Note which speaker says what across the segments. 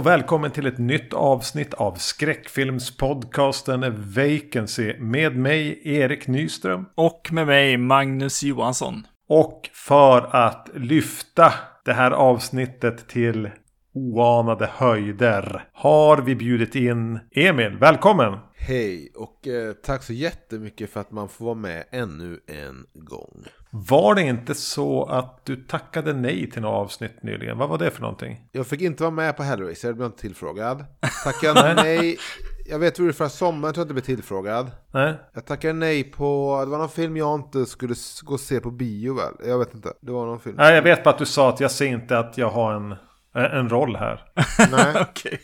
Speaker 1: Och välkommen till ett nytt avsnitt av skräckfilmspodcasten Vacancy med mig Erik Nyström.
Speaker 2: Och med mig Magnus Johansson.
Speaker 1: Och för att lyfta det här avsnittet till oanade höjder har vi bjudit in Emil. Välkommen!
Speaker 3: Hej och eh, tack så jättemycket för att man får vara med ännu en gång.
Speaker 1: Var det inte så att du tackade nej till något avsnitt nyligen? Vad var det för någonting?
Speaker 3: Jag fick inte vara med på Hellraiser, jag blev inte tillfrågad. Tackade nej. Jag vet hur det förra sommaren tror jag inte blev tillfrågad.
Speaker 1: Nej?
Speaker 3: Jag tackade nej på, det var någon film jag inte skulle gå och se på bio väl? Jag vet inte. Det var någon film.
Speaker 1: Nej, jag vet bara att du sa att jag ser inte att jag har en, en roll här.
Speaker 3: Nej,
Speaker 2: Okej.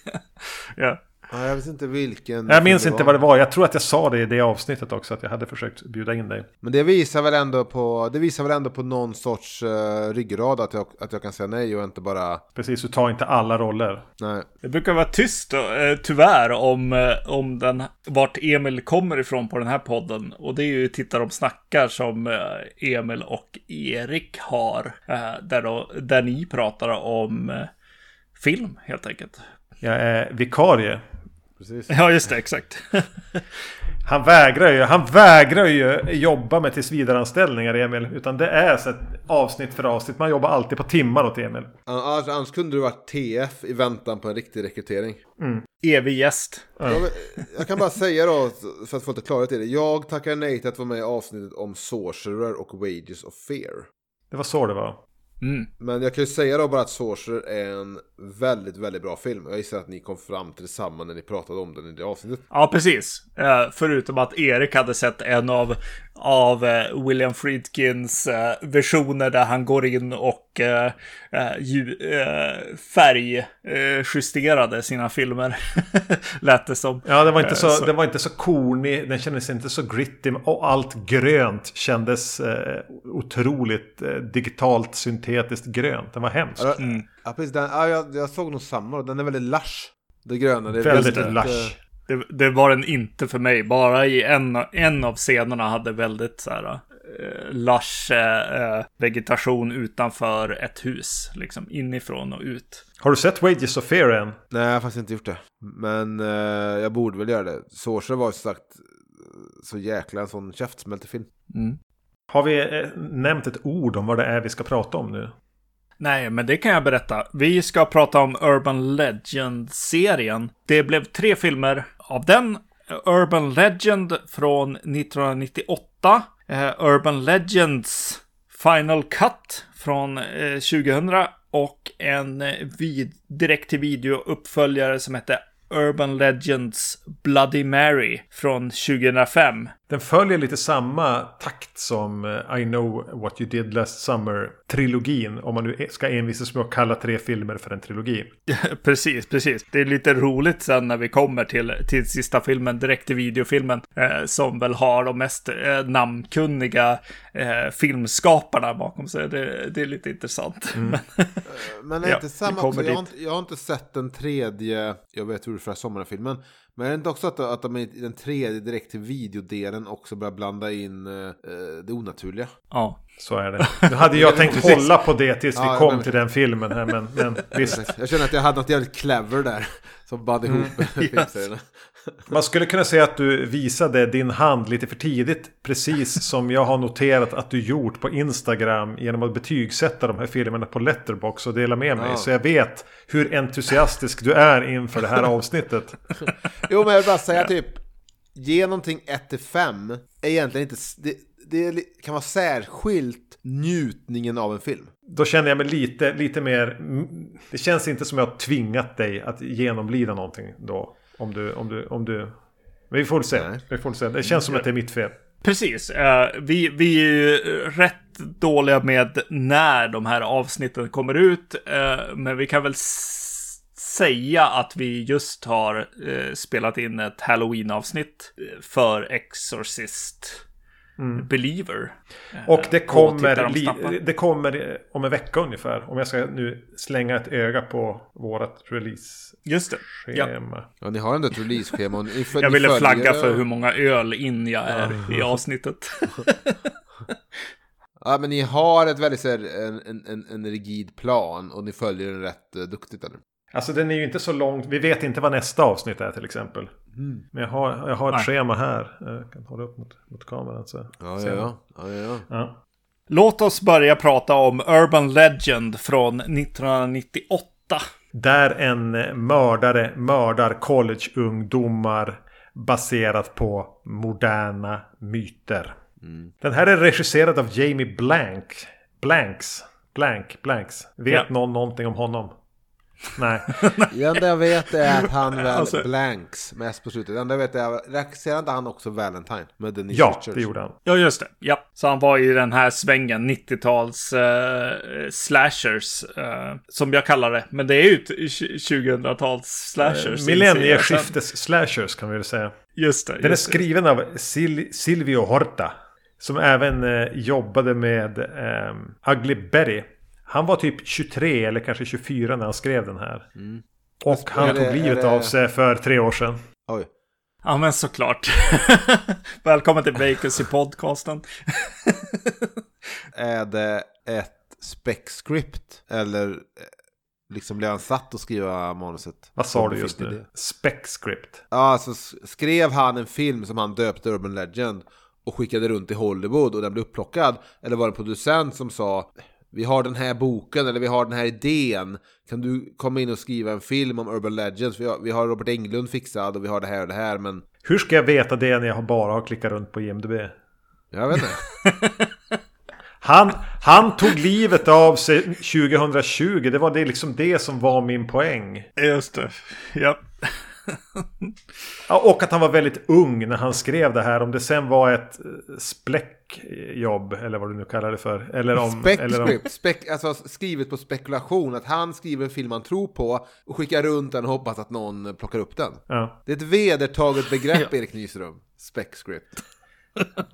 Speaker 2: ja.
Speaker 3: Nej, jag vet inte vilken.
Speaker 1: Jag minns inte vad det var. Jag tror att jag sa det i det avsnittet också. Att jag hade försökt bjuda in dig.
Speaker 3: Men det visar väl ändå på, det visar väl ändå på någon sorts uh, ryggrad att jag, att jag kan säga nej och inte bara,
Speaker 1: Precis, du tar inte alla roller.
Speaker 3: nej.
Speaker 2: Det brukar vara tyst då, eh, tyvärr om, eh, om den, vart Emil kommer ifrån på den här podden. Och det är ju Titta de snackar som eh, Emil och Erik har. eh, Där, då, där ni pratar om film helt enkelt.
Speaker 1: Jag är vikarie.
Speaker 3: Precis.
Speaker 2: Ja, just det, exakt.
Speaker 1: Han vägrar ju, han vägrar ju jobba med tillsvidareanställningar Emil. Utan det är så ett avsnitt för avsnitt. Man jobbar alltid på timmar åt Emil.
Speaker 3: Annars, annars kunde du varit TF i väntan på en riktig rekrytering.
Speaker 2: Evig gäst.
Speaker 3: Jag, jag kan bara säga då, för att få lite klarhet i det. Jag tackar nej till att vara med i avsnittet om Sorcerer och Wages of Fear.
Speaker 1: Det var så det var.
Speaker 2: Mm.
Speaker 3: Men jag kan ju säga då bara att Sorcerer är en väldigt, väldigt bra film. Jag gissar att ni kom fram till detsamma när ni pratade om den i det avsnittet.
Speaker 2: Ja, precis. Eh, förutom att Erik hade sett en av, av eh, William Friedkins eh, versioner där han går in och eh, ju, färgjusterade sina filmer. Lät det som.
Speaker 1: Ja, det var inte så,
Speaker 2: så-
Speaker 1: den var inte så kornig. Den kändes inte så gritty. Och allt grönt kändes eh, otroligt eh, digitalt syntetiskt grönt. Den var hemsk.
Speaker 3: Ja,
Speaker 2: Mm.
Speaker 3: ja, precis. Den, ja, jag, jag såg nog samma. Den är väldigt lush. Det gröna. Det är
Speaker 1: Väldigt
Speaker 3: väldigt,
Speaker 1: lush.
Speaker 2: Det, det var den inte för mig. Bara i en, en av scenerna hade väldigt så här eh, lush eh, eh, vegetation utanför ett hus. Liksom inifrån och ut.
Speaker 1: Har du sett Wages of Fear än?
Speaker 3: Nej, jag har faktiskt inte gjort det. Men eh, jag borde väl göra det. Sorcerer var ju sagt så jäkla en sån käftsmältefilm.
Speaker 2: Mm.
Speaker 1: Har vi eh, nämnt ett ord om vad det är vi ska prata om nu?
Speaker 2: Nej, men det kan jag berätta. Vi ska prata om Urban Legend-serien. Det blev tre filmer av den. Urban Legend från 1998. Eh, Urban Legends Final Cut från eh, 2000. Och en eh, vid, direkt-till-video-uppföljare som hette Urban Legends Bloody Mary från 2005.
Speaker 1: Den följer lite samma takt som eh, I know what you did last summer-trilogin. Om man nu ska envisas med att kalla tre filmer för en trilogi.
Speaker 2: precis, precis. Det är lite roligt sen när vi kommer till, till sista filmen, direkt till videofilmen, eh, som väl har de mest eh, namnkunniga eh, filmskaparna bakom sig. Det, det är lite intressant. Men,
Speaker 3: Men är
Speaker 2: Ja,
Speaker 3: inte samma också? Jag har, inte, jag har inte sett den tredje, jag vet hur det är förra sommaren-filmen. Men är det inte också att, att de i den tredje direkt till videodelen också börjar blanda in eh, det onaturliga?
Speaker 2: ja.
Speaker 1: Så är det. Nu hade jag tänkt hålla på det tills vi
Speaker 3: Ja,
Speaker 1: kom
Speaker 3: men-
Speaker 1: till den filmen här. Men, men visst.
Speaker 3: Jag känner att jag hade något jävligt clever där. Som band ihop filmserierna.
Speaker 1: Man skulle kunna säga att du visade din hand lite för tidigt. Precis som jag har noterat att du gjort på Instagram. Genom att betygsätta de här filmerna på Letterbox och dela med mig.
Speaker 3: Ja.
Speaker 1: Så jag vet hur entusiastisk du är inför det här avsnittet.
Speaker 3: Jo men jag vill bara säga typ. Ge någonting 1 till 5 är egentligen inte... Det, det kan vara särskilt njutningen av en film.
Speaker 1: Då känner jag mig lite, lite mer... Det känns inte som jag har tvingat dig att genomlida någonting då. Om du... Om du, om du men vi får väl se. Vi får se. Det känns som att det är mitt fel.
Speaker 2: Precis. Eh, vi, vi är ju rätt dåliga med när de här avsnitten kommer ut. eh, men vi kan väl säga att vi just har eh, spelat in ett Halloween-avsnitt för Exorcist Believer. Eh,
Speaker 1: Och det
Speaker 2: på
Speaker 1: kommer,
Speaker 2: de
Speaker 1: det kommer eh, om en vecka ungefär. Om jag ska nu slänga ett öga på vårat release-schema.
Speaker 2: Just det. Ja.
Speaker 3: Ja, ni har ändå ett release-schema.
Speaker 2: Jag ville
Speaker 3: följer
Speaker 2: flagga
Speaker 3: det.
Speaker 2: för hur många öl in jag är i avsnittet.
Speaker 3: Ja, men ni har ett väldigt en, en, en, rigid plan och ni följer den rätt uh, duktigt eller?
Speaker 1: Alltså den är ju inte så långt. Vi vet inte vad nästa avsnitt är till exempel. Men jag har, jag har ett
Speaker 2: Nej.
Speaker 1: schema här. Jag kan hålla upp mot, mot kameran. Så.
Speaker 3: Ja,
Speaker 1: ser
Speaker 3: ja, ja. ja, ja.
Speaker 1: Ja.
Speaker 2: Låt oss börja prata om Urban Legend från 1998.
Speaker 1: Där en mördare mördar collegeungdomar baserat på moderna myter. Den här är regisserad av Jamie Blank. Blanks. Blank. Blanks. Vet
Speaker 2: Ja.
Speaker 1: någon någonting om honom? Nej.
Speaker 3: Det enda jag vet är att han väl
Speaker 2: Alltså-
Speaker 3: blanks mest på slutet. Det enda jag vet är, regisserade inte han också Valentine? Med Denise
Speaker 1: Ja,
Speaker 3: Richards?
Speaker 1: det gjorde han.
Speaker 2: Ja, just det. Ja. Så han var i den här svängen, 90-tals eh, slashers, eh, som jag kallar det. Men det är ju ett 2000-tals slashers.
Speaker 1: Millennieskiftes slashers kan vi väl säga.
Speaker 2: Just det.
Speaker 1: Den är
Speaker 2: just det.
Speaker 1: skriven av Sil Silvio Horta. Som även eh, jobbade med eh, Ugly Betty. Han var typ 23 eller kanske 24 när han skrev den här. Och han
Speaker 3: det-
Speaker 1: tog livet
Speaker 3: det-
Speaker 1: av sig för tre år sedan.
Speaker 3: Oj.
Speaker 2: Ja, men såklart. Välkommen till Vacancy podcasten.
Speaker 3: Är det ett spec-script? Eller eh, liksom blev han satt att skriva manuset?
Speaker 1: Vad sa du just nu? Spec script.
Speaker 3: Ja, alltså skrev han en film som han döpte Urban Legend och skickade runt i Hollywood och den blev upplockad? Eller var det en producent som sa vi har den här boken eller vi har den här idén. Kan du komma in och skriva en film om Urban Legends? Vi har, vi har Robert Englund fixad och vi har det här och det här men
Speaker 1: Hur ska jag veta det när jag bara har klickat runt på IMDB?
Speaker 3: jag vet inte.
Speaker 1: Han, han tog livet av sig 2020. Det var det, liksom det som var min poäng.
Speaker 2: Just det. Ja.
Speaker 1: Ja, och att han var väldigt ung när han skrev det här. Om det sen var ett eh, spläckjobb eller vad du nu kallar det för. Eller om... eller om
Speaker 3: spec, alltså skrivet på spekulation. Att han skriver en film han tror på och skickar runt den och hoppas att någon plockar upp den.
Speaker 1: ja.
Speaker 3: Det är ett vedertaget begrepp, Erik Nyström. Spec-script.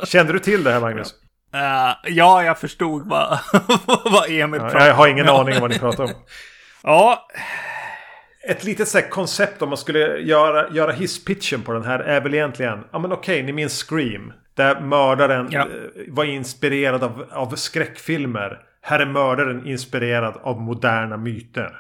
Speaker 1: Kände du till det här Magnus?
Speaker 2: Eh, ja, jag förstod vad, vad Emil
Speaker 1: Ja,
Speaker 2: pratade
Speaker 1: jag har ingen
Speaker 2: om.
Speaker 1: aning om vad ni pratar om.
Speaker 2: Ja,
Speaker 1: Ett litet så här koncept om man skulle göra, göra hisspitchen på den här är väl egentligen... Ja men okej, ni minns Scream. Där mördaren
Speaker 2: Ja.
Speaker 1: eh, var inspirerad av, av skräckfilmer. Här är mördaren inspirerad av moderna myter.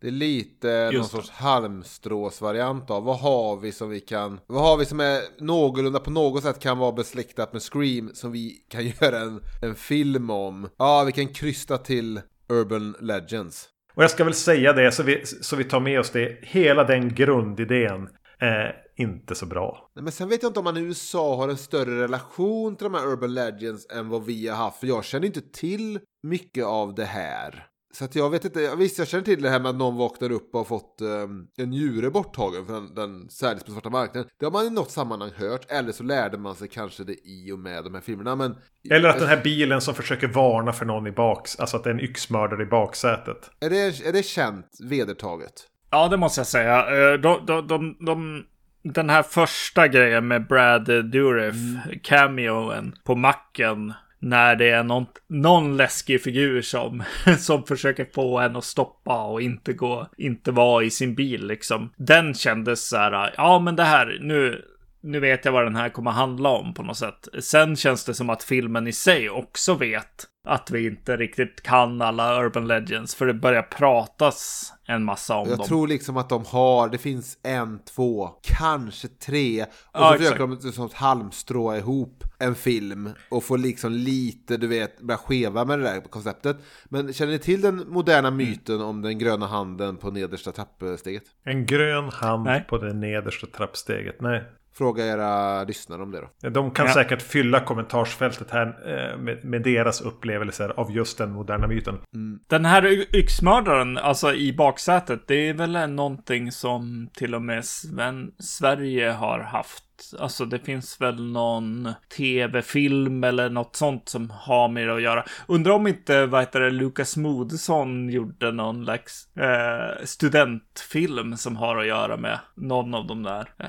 Speaker 3: Det är lite någon
Speaker 2: Just det.
Speaker 3: sorts halmstråsvariant av vad har vi som vi kan... Vad har vi som är någorlunda på något sätt kan vara besläktat med Scream som vi kan göra en, en film om? Ja, vi kan krysta till Urban Legends.
Speaker 1: Och jag ska väl säga det så vi, så vi tar med oss det. Hela den grundidén är inte så bra.
Speaker 3: Nej, Men sen vet jag inte om man i USA har en större relation till de här Urban Legends än vad vi har haft. För jag känner inte till mycket av det här. Så att jag vet inte, visst jag känner till det här med att någon vaknar upp och har fått um, en njure borttagen för den, den säljs på svarta marknaden. Det har man i något sammanhang hört, eller så lärde man sig kanske det i och med de här filmerna. Men,
Speaker 1: Eller att den här bilen som försöker varna för någon i baks... Alltså att det är en yxmördare i baksätet.
Speaker 3: är, det, är det känt, vedertaget?
Speaker 2: ja det måste jag säga. Eh, De, de, de, de, den här första grejen med Brad Dourif, cameoen på macken. När det är någon, någon läskig figur som, som försöker få en att stoppa och inte gå, inte vara i sin bil liksom. Den kändes så här, ja men det här, nu, nu vet jag vad den här kommer handla om på något sätt. Sen känns det som att filmen i sig också vet att vi inte riktigt kan alla Urban Legends. För det börjar pratas en massa om
Speaker 3: Jag
Speaker 2: dem.
Speaker 3: tror liksom att de har, det finns en, två, kanske tre. Och
Speaker 2: Ja,
Speaker 3: så
Speaker 2: exakt.
Speaker 3: försöker de som ett halmstrå ihop en film. Och få liksom lite, du vet, börja skeva med det där konceptet. Men känner ni till den moderna myten om den gröna handen på nedersta trappsteget?
Speaker 1: En grön hand
Speaker 2: Nej.
Speaker 1: på det nedersta trappsteget. Nej.
Speaker 3: Fråga era lyssnare om det då.
Speaker 1: De kan
Speaker 2: Ja.
Speaker 1: säkert fylla kommentarsfältet här eh, med, med deras upplevelser av just den moderna myten.
Speaker 2: Den här yxmördaren, alltså i baksätet, det är väl någonting som till och med Sven Sverige har haft. Alltså det finns väl någon tv-film eller något sånt som har med det att göra. Undrar om inte, vad heter det, Lukas Moodysson gjorde någon slags eh, studentfilm som har att göra med någon av de där eh,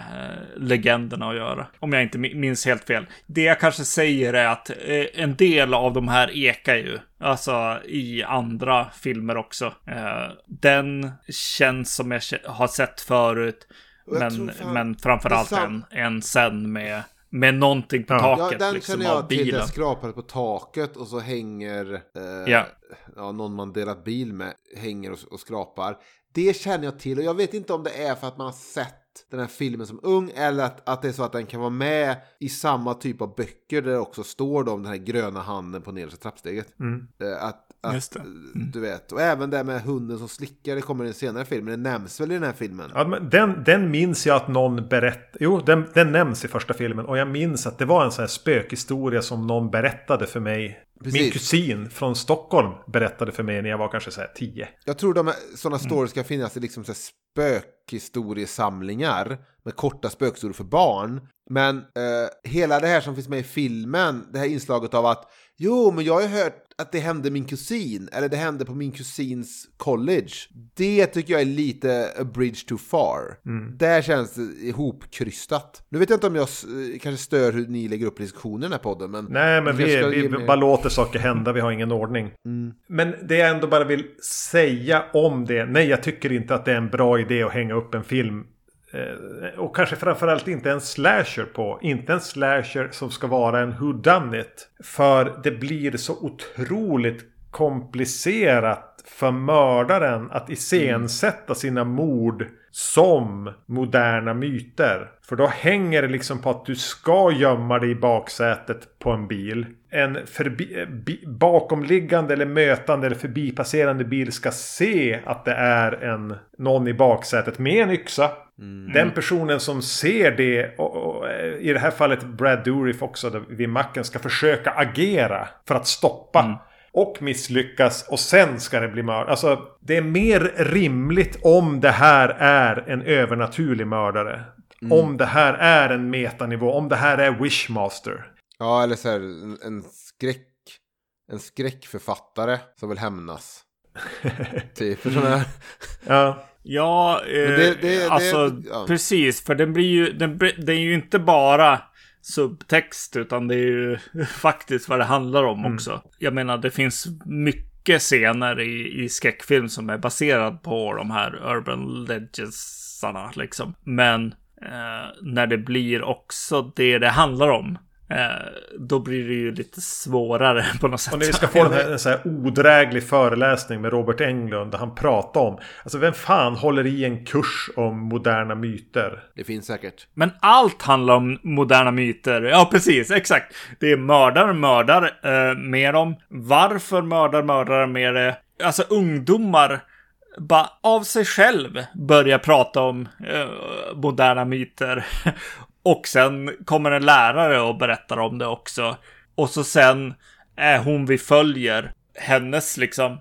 Speaker 2: legenderna att göra. Om jag inte minns helt fel. Det jag kanske säger är att eh, en del av de här ekar ju. Alltså i andra filmer också. Eh, den känns som jag har sett förut. Men, men framförallt en, en sen med Med någonting på
Speaker 1: Ja.
Speaker 3: Ja,
Speaker 2: taket
Speaker 3: den
Speaker 2: liksom,
Speaker 3: känner jag till. Den skrapar på taket och så hänger eh,
Speaker 2: Ja.
Speaker 3: ja, någon man delat bil med hänger och, och skrapar. Det känner jag till och jag vet inte om det är för att man har sett den här filmen som ung eller att, att det är så att den kan vara med i samma typ av böcker där det också står då om den här gröna handen på nedersta trappsteget.
Speaker 1: Mm.
Speaker 3: Eh, Att, att,
Speaker 2: Just det.
Speaker 3: eh, Du vet, och även det med hunden som slickar, det kommer i en senare film, det nämns väl i den här filmen?
Speaker 1: Ja, men den, den minns jag att någon berättade. Jo, den, den nämns i första filmen. Och jag minns att det var en sån här spökhistoria som någon berättade för mig. Min
Speaker 3: Precis.
Speaker 1: kusin från Stockholm berättade för mig när jag var kanske så här 10.
Speaker 3: Jag tror de sådana stories ska finnas i liksom så här spökhistoriesamlingar med korta spökhistorier för barn. Men eh, hela det här som finns med i filmen, det här inslaget av att jo, men jag har ju hört att det hände min kusin, eller det hände på min kusins college. Det tycker jag är lite a bridge too far. Där känns det ihopkrystat. Nu vet jag inte om jag eh, kanske stör hur ni lägger upp diskussionen i den här podden, men...
Speaker 1: Nej, men vi, vi
Speaker 3: mig-
Speaker 1: bara låter saker hända. Vi har ingen ordning.
Speaker 3: Mm.
Speaker 1: Men det jag ändå bara vill säga om det. Nej, jag tycker inte att det är en bra idé att hänga upp en film. Eh, och kanske framförallt inte en slasher på. Inte en slasher som ska vara en who done it. För det blir så otroligt komplicerat för mördaren att iscensätta sina mord som moderna myter. För då hänger det liksom på att du ska gömma dig i baksätet på en bil. En förbi, eh, bakomliggande eller mötande eller förbipasserande bil ska se att det är en, någon i baksätet med en yxa. Den personen som ser det, och, och, eh, i det här fallet Brad Dourif också vid macken, ska försöka agera för att stoppa. Och misslyckas och sen ska det bli mörd. Alltså det är mer rimligt om det här är en övernaturlig mördare. Om det här är en metanivå. Om det här är Wishmaster.
Speaker 3: Ja, eller så här, en, skräck. En skräckförfattare som vill hämnas. typ. Sådana här.
Speaker 1: Ja.
Speaker 2: Ja, eh,
Speaker 3: det- det-
Speaker 2: alltså
Speaker 3: det- ja.
Speaker 2: precis. För den blir ju, den, det är ju inte bara subtext, utan det är ju faktiskt vad det handlar om
Speaker 3: Mm.
Speaker 2: också. Jag menar, det finns mycket scener i, i skräckfilm som är baserad på de här urban legendsarna, liksom. Men eh, när det blir också det det handlar om, då blir det ju lite svårare på något sätt.
Speaker 1: Och när vi ska få här, en så här odräglig föreläsning med Robert Englund där han pratar om Alltså vem fan håller i en kurs om moderna myter?
Speaker 3: Det finns säkert.
Speaker 2: Men allt handlar om moderna myter. Ja, precis. Exakt. Det är mördare mördar eh, med dem. Varför mördar mördare med det? Alltså ungdomar bara av sig själv börjar prata om eh, moderna myter. Och sen kommer en lärare och berättar om det också. Och så sen är hon vi följer, hennes liksom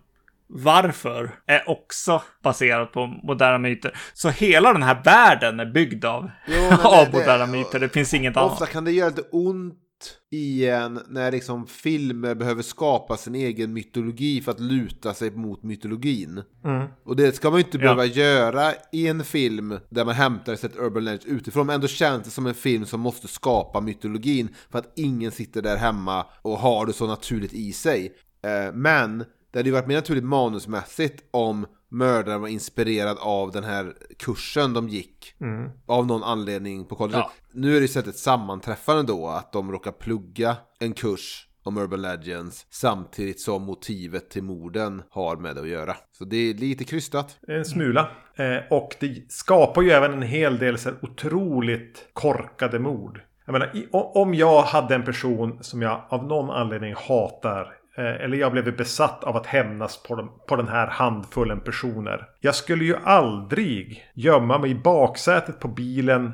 Speaker 2: varför är också baserat på moderna myter. Så hela den här världen är byggd av,
Speaker 3: Jo,
Speaker 2: av
Speaker 3: det-
Speaker 2: moderna myter. Det finns inget
Speaker 3: Ofta
Speaker 2: annat.
Speaker 3: kan det göra lite ont i en när liksom filmer behöver skapa sin egen mytologi för att luta sig mot mytologin. Och det ska man ju inte behöva göra i en film där man hämtar ett Urban Legends utifrån. Men ändå känns det som en film som måste skapa mytologin för att ingen sitter där hemma och har det så naturligt i sig. Eh, Men det hade ju varit mer naturligt manusmässigt om mördaren var inspirerad av den här kursen de gick. Av någon anledning på college.
Speaker 2: Ja.
Speaker 3: Nu är det ju ett sammanträffande då, att de råkar plugga en kurs om Urban Legends samtidigt som motivet till morden har med det att göra. Så det är lite krystat.
Speaker 1: En smula. Eh, och det skapar ju även en hel del så här, otroligt korkade mord. Jag menar, i, om jag hade en person som jag av någon anledning hatar. Eh, eller jag blev besatt av att hämnas på, dem, på den här handfullen personer. Jag skulle ju aldrig gömma mig i baksätet på bilen.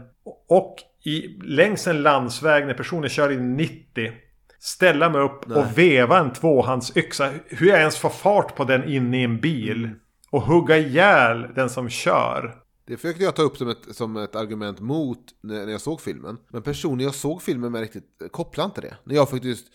Speaker 1: Och i, längs en landsväg när personen kör i 90. Ställa mig upp och veva en tvåhandsyxa. Hur jag ens får fart på den inne i en bil. Och hugga ihjäl den som kör.
Speaker 3: Det försökte jag ta upp som ett, som ett argument mot när, när jag såg filmen. Men personen jag såg filmen med riktigt eh, kopplade inte det. När jag faktiskt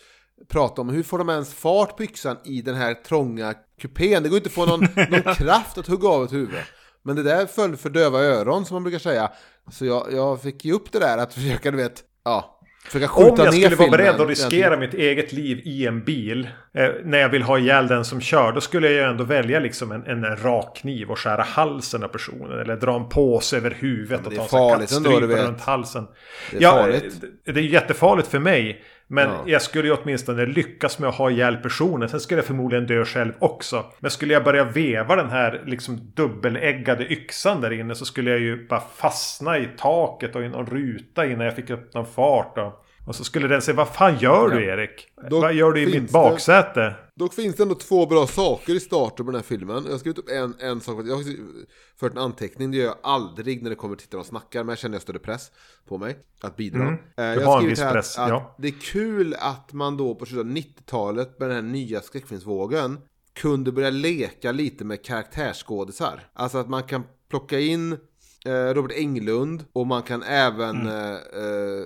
Speaker 3: prata om hur får de ens fart på yxan i den här trånga kupén. Det går inte att få någon, någon kraft att hugga av ett huvud. Men det där föll för döva öron som man brukar säga. Så jag, jag fick ge upp det där att försöka, du vet, ja. Försöka skjuta
Speaker 1: Om jag skulle vara beredd att riskera mitt eget liv i en bil. Eh, när jag vill ha ihjäl den som kör. Då skulle jag ju ändå välja liksom en, en rak kniv och skära halsen av personen. Eller dra en påse över huvudet
Speaker 3: men
Speaker 1: och ta en kattstrypa runt halsen.
Speaker 3: Det är
Speaker 1: ja,
Speaker 3: farligt.
Speaker 1: Det det är jättefarligt för mig. Men
Speaker 3: Ja.
Speaker 1: jag skulle ju åtminstone lyckas med att ha ihjäl personen. Sen skulle jag förmodligen dö själv också. Men skulle jag börja veva den här liksom dubbeläggade yxan där inne så skulle jag ju bara fastna i taket och i någon ruta innan jag fick upp någon fart. Och, och så skulle den säga, vad fan gör du Erik?
Speaker 3: Då
Speaker 1: vad gör du i mitt baksäte?
Speaker 3: Dock finns det ändå två bra saker i starten på den här filmen. Jag har skrivit upp en, en sak. Jag har fört en anteckning. Det gör jag aldrig när det kommer tittare och snackar. Men jag känner jag större press på mig att bidra.
Speaker 1: Mm.
Speaker 3: Eh,
Speaker 1: Du
Speaker 3: jag
Speaker 1: har en
Speaker 3: skrivit
Speaker 1: viss
Speaker 3: här
Speaker 1: press,
Speaker 3: att,
Speaker 1: ja.
Speaker 3: att Det är kul att man då på slutet av 90-talet med den här nya skräckfilmsvågen kunde börja leka lite med karaktärsskådisar. Alltså att man kan plocka in eh, Robert Englund och man kan även
Speaker 1: Mm.
Speaker 3: eh, eh,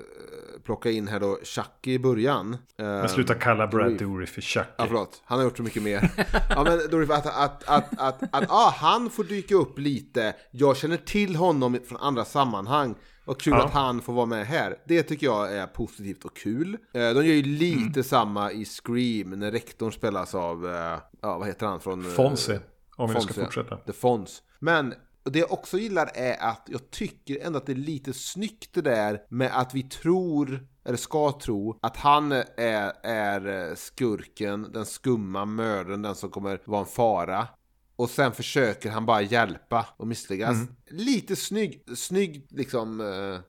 Speaker 3: plocka in här då Chucky i början.
Speaker 1: Men sluta kalla Brad
Speaker 3: Dourif.
Speaker 1: Dourif för Chucky.
Speaker 3: Ja, förlåt. Han har gjort så mycket mer. ja, men Dorif, att, att, att, att, att ah, han får dyka upp lite. Jag känner till honom från andra sammanhang. Och kul
Speaker 1: Ja.
Speaker 3: att han får vara med här. Det tycker jag är positivt och kul. Eh, De gör ju lite
Speaker 1: Mm.
Speaker 3: samma i Scream när rektorn spelas av, eh, ja vad heter han från... eh,
Speaker 1: Fonzie. Om vi ska fortsätta.
Speaker 3: The Fons. Men det jag också gillar är att jag tycker ändå att det är lite snyggt det där med att vi tror, eller ska tro, att han är, är skurken, den skumma mördaren, den som kommer vara en fara. Och sen försöker han bara hjälpa och misslyckas.
Speaker 1: Mm.
Speaker 3: Lite snygg, snygg liksom eh,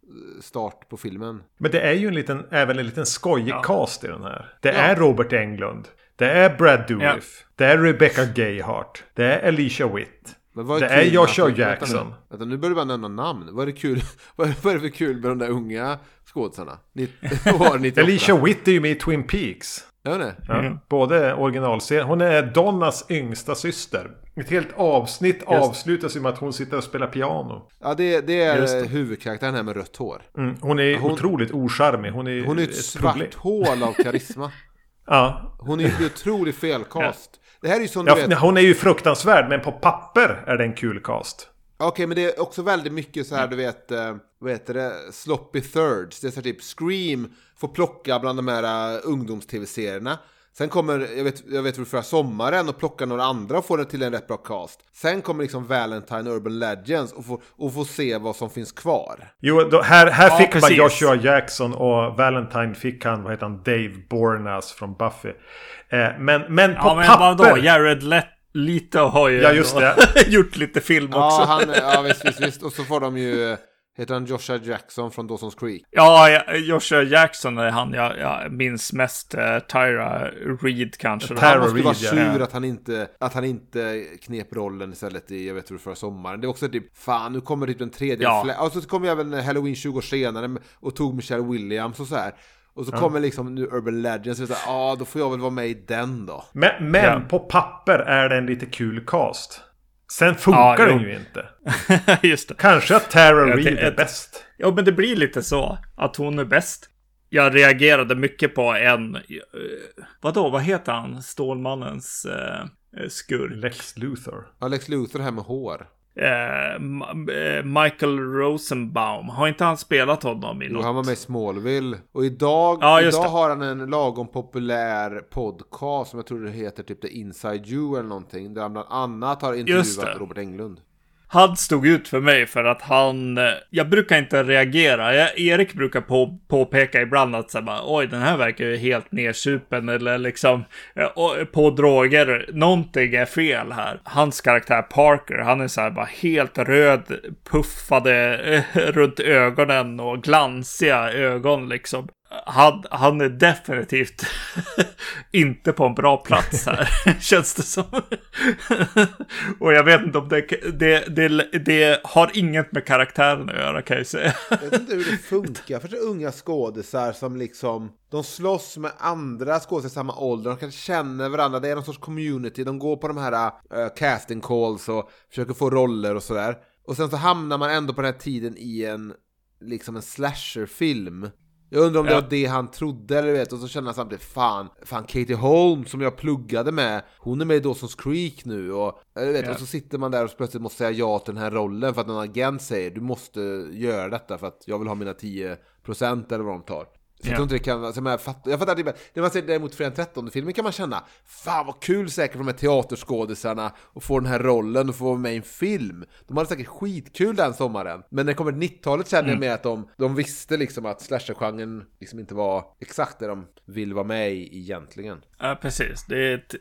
Speaker 3: start på filmen.
Speaker 1: Men det är ju en liten, även en liten skojig
Speaker 2: Ja.
Speaker 1: cast i den här. Det är Robert Englund. Det är Brad Dourif. Det är Rebecca Gayheart. Det är Alicia Witt.
Speaker 3: Men vad
Speaker 1: Det
Speaker 3: kul
Speaker 1: är
Speaker 3: med
Speaker 1: Joshua
Speaker 3: att- vänta nu.
Speaker 1: Jackson.
Speaker 3: Vänta, nu börjar du bara nämna namn. Vad är det kul? vad, är, vad är det för kul med de där unga skådisarna? Ni- år 98.
Speaker 1: Alicia Witt är ju med i Twin Peaks.
Speaker 3: Ja, nej.
Speaker 1: Ja,
Speaker 2: Mm.
Speaker 1: Både originalserien. Hon är Donnas yngsta syster. Ett helt avsnitt avslutas ju med att hon sitter och spelar piano.
Speaker 3: Ja, det, det
Speaker 1: Just
Speaker 3: är
Speaker 1: det.
Speaker 3: huvudkaraktären här med rött hår.
Speaker 1: Mm, hon är
Speaker 3: Hon-
Speaker 1: otroligt ocharmig. Hon är,
Speaker 3: Hon är ett svart
Speaker 1: problem.
Speaker 3: hål av karisma.
Speaker 1: Ja.
Speaker 3: Hon är ju en otrolig felcast. Det här är ju som du
Speaker 1: Ja,
Speaker 3: vet.
Speaker 1: hon är ju fruktansvärd, men på papper är det en kul cast.
Speaker 3: Okej, men det är också väldigt mycket så här, du vet, eh, vad heter det, sloppy thirds. Det är så här typ Scream får plocka bland de här uh, ungdoms-tv-serierna. Sen kommer, jag vet, jag vet förra sommaren och plocka några andra och få det till en rätt bra cast. Sen kommer liksom Valentine Urban Legends och få, och få se vad som finns kvar.
Speaker 1: Jo, då, här, här
Speaker 2: Ja,
Speaker 1: fick man
Speaker 2: precis.
Speaker 1: Joshua Jackson och Valentine fick han, vad heter han, Dave Bornas från Buffy. Eh, men, men på
Speaker 2: Ja men
Speaker 1: papper...
Speaker 2: vadå? Jared Let Leto har ju
Speaker 1: Ja, just
Speaker 2: ändå gjort lite film också.
Speaker 3: Ja, han, ja visst, visst, visst. Och så får de ju, eh, heter han Joshua Jackson från Dawson's Creek?
Speaker 2: Ja, ja, Joshua Jackson är han jag, jag minns mest. Uh, Tyra Reed kanske.
Speaker 1: Tara
Speaker 3: Han måste vara
Speaker 1: Reid, ja.
Speaker 3: sur att han, inte, att han inte knep rollen istället i, jag vet hur förra sommaren. Det är också typ, fan nu kommer typ den tredje.
Speaker 2: Ja.
Speaker 3: Och så kommer även Halloween 20 år senare och tog Michelle Williams och så här. Och så kommer liksom nu Urban Legends och så ja ah, då får jag väl vara med i den då.
Speaker 1: Men, men
Speaker 2: Ja.
Speaker 1: på papper är det en lite kul cast. Sen funkar
Speaker 2: Ja,
Speaker 1: den ju inte.
Speaker 2: Just det.
Speaker 1: Kanske att Tara Reid är bäst.
Speaker 2: Ja, men det blir lite så. Att hon är bäst. Jag reagerade mycket på en... Uh, vadå, vad heter han? Stålmannens uh, skurk.
Speaker 1: Lex Luthor.
Speaker 3: Alex Luthor här med hår.
Speaker 2: Eh, eh, Michael Rosenbaum. Har inte han spelat honom i något?
Speaker 3: han var med i Smallville. Och idag,
Speaker 2: Ja,
Speaker 3: idag
Speaker 2: det.
Speaker 3: har han en lagom populär podcast som jag tror det heter typ The Inside You eller någonting. Där han bland annat har intervjuat. Robert Englund.
Speaker 2: Han stod ut för mig för att han... Eh, jag brukar inte reagera. Jag, Erik brukar på, påpeka ibland att så bara, oj, den här verkar ju helt nersupen eller liksom eh, på droger. Någonting är fel här. Hans karaktär Parker, han är så här bara helt röd, puffade eh, runt ögonen och glansiga ögon liksom. Han, han är definitivt inte på en bra plats här, känns det som. och jag vet inte om det, det, det, det har inget med karaktären att göra kan jag säga.
Speaker 3: Jag vet inte hur det funkar för så unga skådisar som liksom De slåss med andra skådespelare i samma ålder, de kanske känner varandra, det är någon sorts community, de går på de här äh, casting calls och försöker få roller och sådär. Och sen så hamnar man ändå på den här tiden i en liksom en slasherfilm. Jag undrar om det
Speaker 2: Ja.
Speaker 3: var det han trodde, eller vet, och så känner han samtidigt fan, fan Katie Holmes som jag pluggade med, hon är med i Dawson's Creek nu och, eller vet,
Speaker 2: Ja.
Speaker 3: och så sitter man där och plötsligt måste säga ja till den här rollen för att någon agent säger du måste göra detta för att jag vill ha mina 10% eller vad de tar. Så jag tror inte det kan vara... så Jag fattar, jag fattar typ, när man ser däremot Fredag 13 filmen kan man känna Fan vad kul säkert för de här teaterskådisarna att få den här rollen och få vara med i en film. De hade säkert skitkul den sommaren. Men när det kommer till 90-talet känner jag mer att de, de visste liksom att slasher-genren liksom inte var exakt det de vill vara med i egentligen.
Speaker 2: Ja, precis. Det är ett,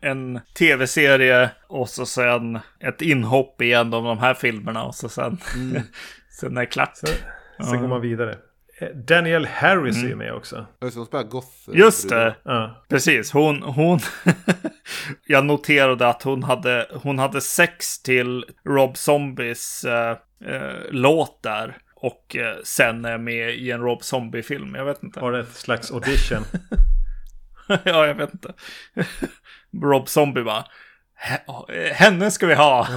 Speaker 2: en tv-serie och så sen ett inhopp i en av de här filmerna och så sen, sen är det klart.
Speaker 1: Sen går man vidare. Eh, Daniel Harris är ju med också.
Speaker 3: Just de spelar goth.
Speaker 2: Just det.
Speaker 1: Ja.
Speaker 2: Precis, hon, hon jag noterade att hon hade, hon hade sex till Rob Zombies eh, eh, låt där. Och eh, sen är med i en Rob Zombie-film. Jag vet inte.
Speaker 1: Var det ett slags audition?
Speaker 2: ja, jag vet inte. Rob Zombie bara. "H- Henne ska vi ha.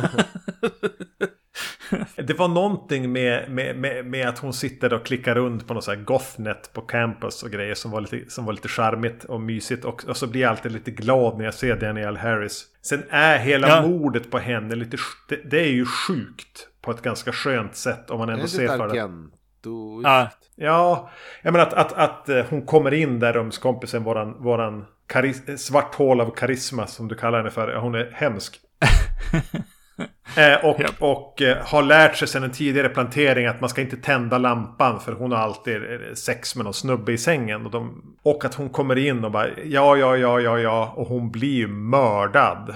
Speaker 1: Det var någonting med, med, med, med att hon sitter och klickar runt på något så här gothnet på campus och grejer som var lite, som var lite charmigt och mysigt. Och, och så blir jag alltid lite glad när jag ser Danielle Harris. Sen är hela
Speaker 2: Ja.
Speaker 1: mordet på henne lite... Det, det är ju sjukt på ett ganska skönt sätt om man
Speaker 3: Det är
Speaker 1: ändå ser för det.
Speaker 2: Ja,
Speaker 1: Ja, jag menar att, att, att eh, hon kommer in där rumskompisen, våran, våran karis- svart hål av karisma som du kallar henne för. Hon är hemsk. eh, och
Speaker 2: Japp.
Speaker 1: och eh, har lärt sig sedan en tidigare plantering att man ska inte tända lampan för hon har alltid eh, sex med någon snubbe i sängen. Och, de, och att hon kommer in och bara ja, ja, ja, ja, ja. Och hon blir ju mördad.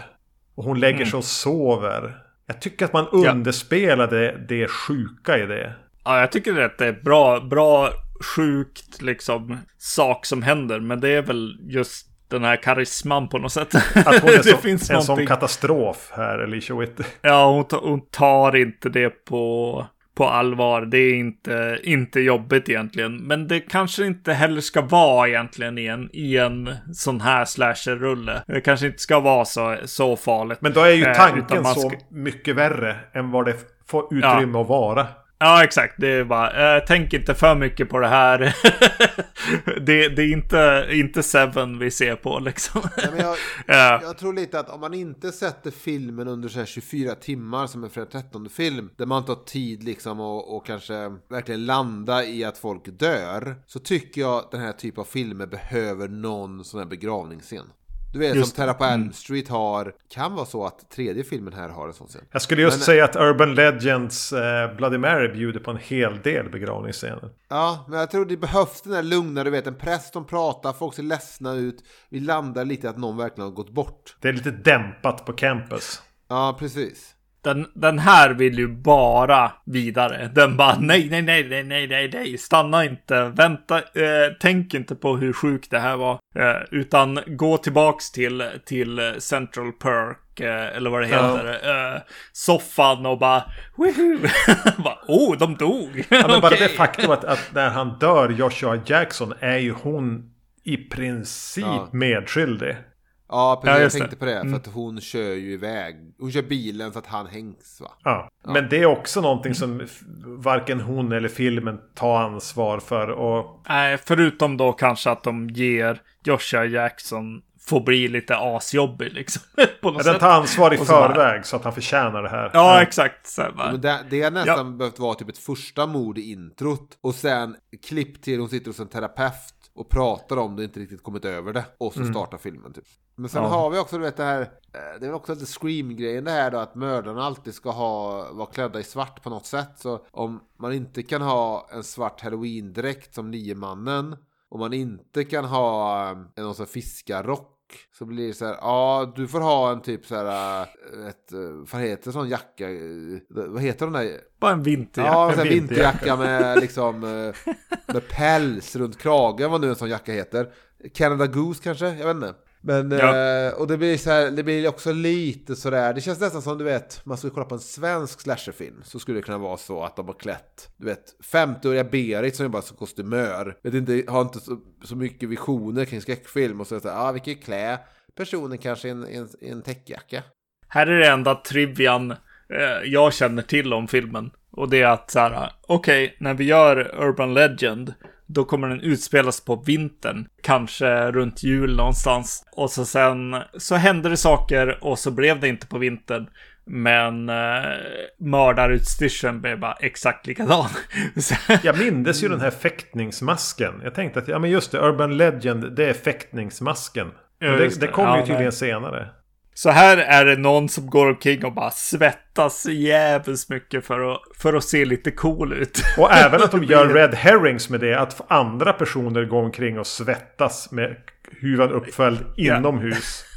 Speaker 1: Och hon lägger sig och sover. Jag tycker att man underspelade det sjuka i det.
Speaker 2: ja, jag tycker att det är bra, bra, sjukt liksom sak som händer. Men det är väl just den här karisman på något sätt.
Speaker 1: Att hon är
Speaker 2: det
Speaker 1: så,
Speaker 2: finns
Speaker 1: en sån katastrof här, Alicia Witt.
Speaker 2: Ja, hon, ta- hon tar inte det på, på allvar. Det är inte, inte jobbigt egentligen. Men det kanske inte heller ska vara egentligen i en, i en sån här slasher-rulle. Det kanske inte ska vara så, så farligt.
Speaker 1: Men då är ju
Speaker 2: Eh,
Speaker 1: tanken
Speaker 2: man
Speaker 1: så mycket värre än vad det får utrymme att vara.
Speaker 2: Ja, exakt. Det är bara, eh, tänk inte för mycket på det här. det, det är inte, inte Seven vi ser på liksom.
Speaker 3: Nej, jag,
Speaker 2: Ja.
Speaker 3: jag tror lite att om man inte sätter filmen under så här 24 timmar som en Fredag 13 film där man tar tid liksom och, och kanske verkligen landa i att folk dör så tycker jag den här typen av filmer behöver någon sån här begravningsscen. Du vet
Speaker 2: Just
Speaker 3: som Terra på Elm Street har, kan vara så att tredje filmen här har en sån scen.
Speaker 1: Jag skulle just
Speaker 3: Men-
Speaker 1: säga att Urban Legends eh, Bloody Mary bjuder på en hel del begravningsscener.
Speaker 3: Ja, men jag tror det behövs den där lugna, du vet en präst som pratar, folk ser ledsna ut. Vi landar lite att någon verkligen har gått bort.
Speaker 1: Det är lite dämpat på campus.
Speaker 3: Ja, precis.
Speaker 2: Den, den här vill ju bara vidare. Den bara nej, nej, nej, nej, nej, nej, nej, stanna inte, vänta, eh, tänk inte på hur sjukt det här var. Eh, utan gå tillbaks till, till Central Perk, eh, eller vad det
Speaker 1: Ja.
Speaker 2: heter, eh, soffan och bara, woohoo! bara, oh, de dog!
Speaker 1: Ja, men bara det faktum att, att när han dör, Joshua Jackson, är ju hon i princip
Speaker 3: Ja.
Speaker 1: medskyldig.
Speaker 3: Ja, precis.
Speaker 2: Ja,
Speaker 3: jag tänkte
Speaker 2: det.
Speaker 3: på det. För
Speaker 2: Mm.
Speaker 3: att hon kör ju iväg. Hon kör bilen för att han hängs va?
Speaker 1: Ja. Men det är också någonting som varken hon eller filmen tar ansvar för. Och
Speaker 2: Nej, förutom då kanske att de ger Joshua Jackson får bli lite asjobbig liksom. på något
Speaker 1: den
Speaker 2: sätt.
Speaker 1: tar ansvar i
Speaker 2: så
Speaker 1: förväg så att han förtjänar det här.
Speaker 2: Ja, exakt. Så här,
Speaker 3: det, det har nästan behövt vara typ ett första mord i introt. Och sen klipp till hon sitter hos en terapeut och pratar om det inte riktigt kommit över det. Och så startar filmen typ. Men sen
Speaker 2: Ja.
Speaker 3: har vi också du vet det här. eh, Det är också lite Scream-grejen det här då att mördarna alltid ska ha, vara klädda i svart på något sätt. Så om man inte kan ha en svart halloween-dräkt som niemannen. Om man inte kan ha eh, en någon sån fiskarrock. Så blir det så här, ja du får ha en typ så här, eh, ett, eh, vad heter sån jacka, eh, vad heter den där?
Speaker 2: Bara en vinterjacka.
Speaker 3: Ja, en
Speaker 1: en
Speaker 3: vinterjacka med liksom med päls runt kragen, vad nu en sån jacka heter. Canada Goose kanske, jag vet inte. Men,
Speaker 2: Ja.
Speaker 3: eh, och det blir så här, det blir också lite sådär, det känns nästan som du vet, man skulle kolla på en svensk slasherfilm så skulle det kunna vara så att de har klätt, du vet, 50-åriga Berit som jobbar som kostymör, vet inte, har inte så, så mycket visioner kring skräckfilm och så att ja, vi kan ju klä personen kanske i en, en, en täckjacka.
Speaker 2: Här är det enda trivian eh, jag känner till om filmen. Och det är att så här, okej, när vi gör Urban Legend, då kommer den utspelas på vintern. Kanske runt jul någonstans. Och så sen så hände det saker och så blev det inte på vintern. Men eh, mördarutstyrseln blev bara exakt likadan.
Speaker 1: jag mindes ju den här fäktningsmasken. Jag tänkte att, ja men just det, Urban Legend, det är fäktningsmasken. Det, det kom ja, ju tydligen nej. senare.
Speaker 2: Så här är det någon som går omkring och bara svettas jävligt mycket för att, för att se lite cool ut.
Speaker 1: Och även att de gör red herrings med det. Att andra personer går omkring och svettas med huvan uppföljd ja. inomhus.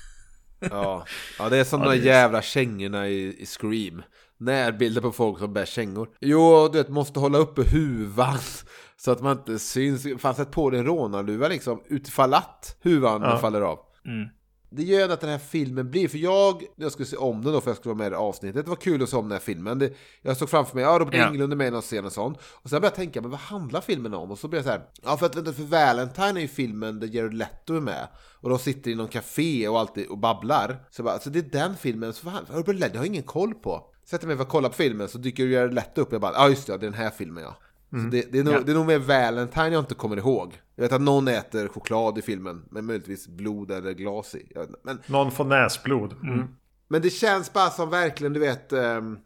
Speaker 3: Ja. ja, det är som ja, de jävla kängorna i, i Scream. Närbilder på folk som bär kängor. Jo, du vet, måste hålla uppe huvan. Så att man inte syns. Fan, sätt på dig en rånarluva liksom. Utifall att huvan ja. faller av. Mm det gör att den här filmen blir, för jag, jag skulle se om den då för jag skulle vara med i avsnittet, det var kul att se om den här filmen. Det, jag såg framför mig, ja Robert ja. Englund är med i någon scen och sånt. Och sen började jag tänka, men vad handlar filmen om? Och så blev jag så här, ja för att vänta, för Valentine är ju filmen där Jared Leto är med. Och de sitter i någon café och alltid och babblar. Så, bara, så det är den filmen, så fan, Robert Leto har jag ingen koll på. Sätter mig för att kolla på filmen så dyker Jared Leto upp och jag bara, ja just det, det är den här filmen ja. Mm. Det, det, är nog, ja. det är nog mer Valentine jag inte kommer ihåg. Jag vet att någon äter choklad i filmen, men möjligtvis blod eller glas i. Men,
Speaker 1: någon får näsblod. Mm.
Speaker 3: Men det känns bara som verkligen, du vet... Um,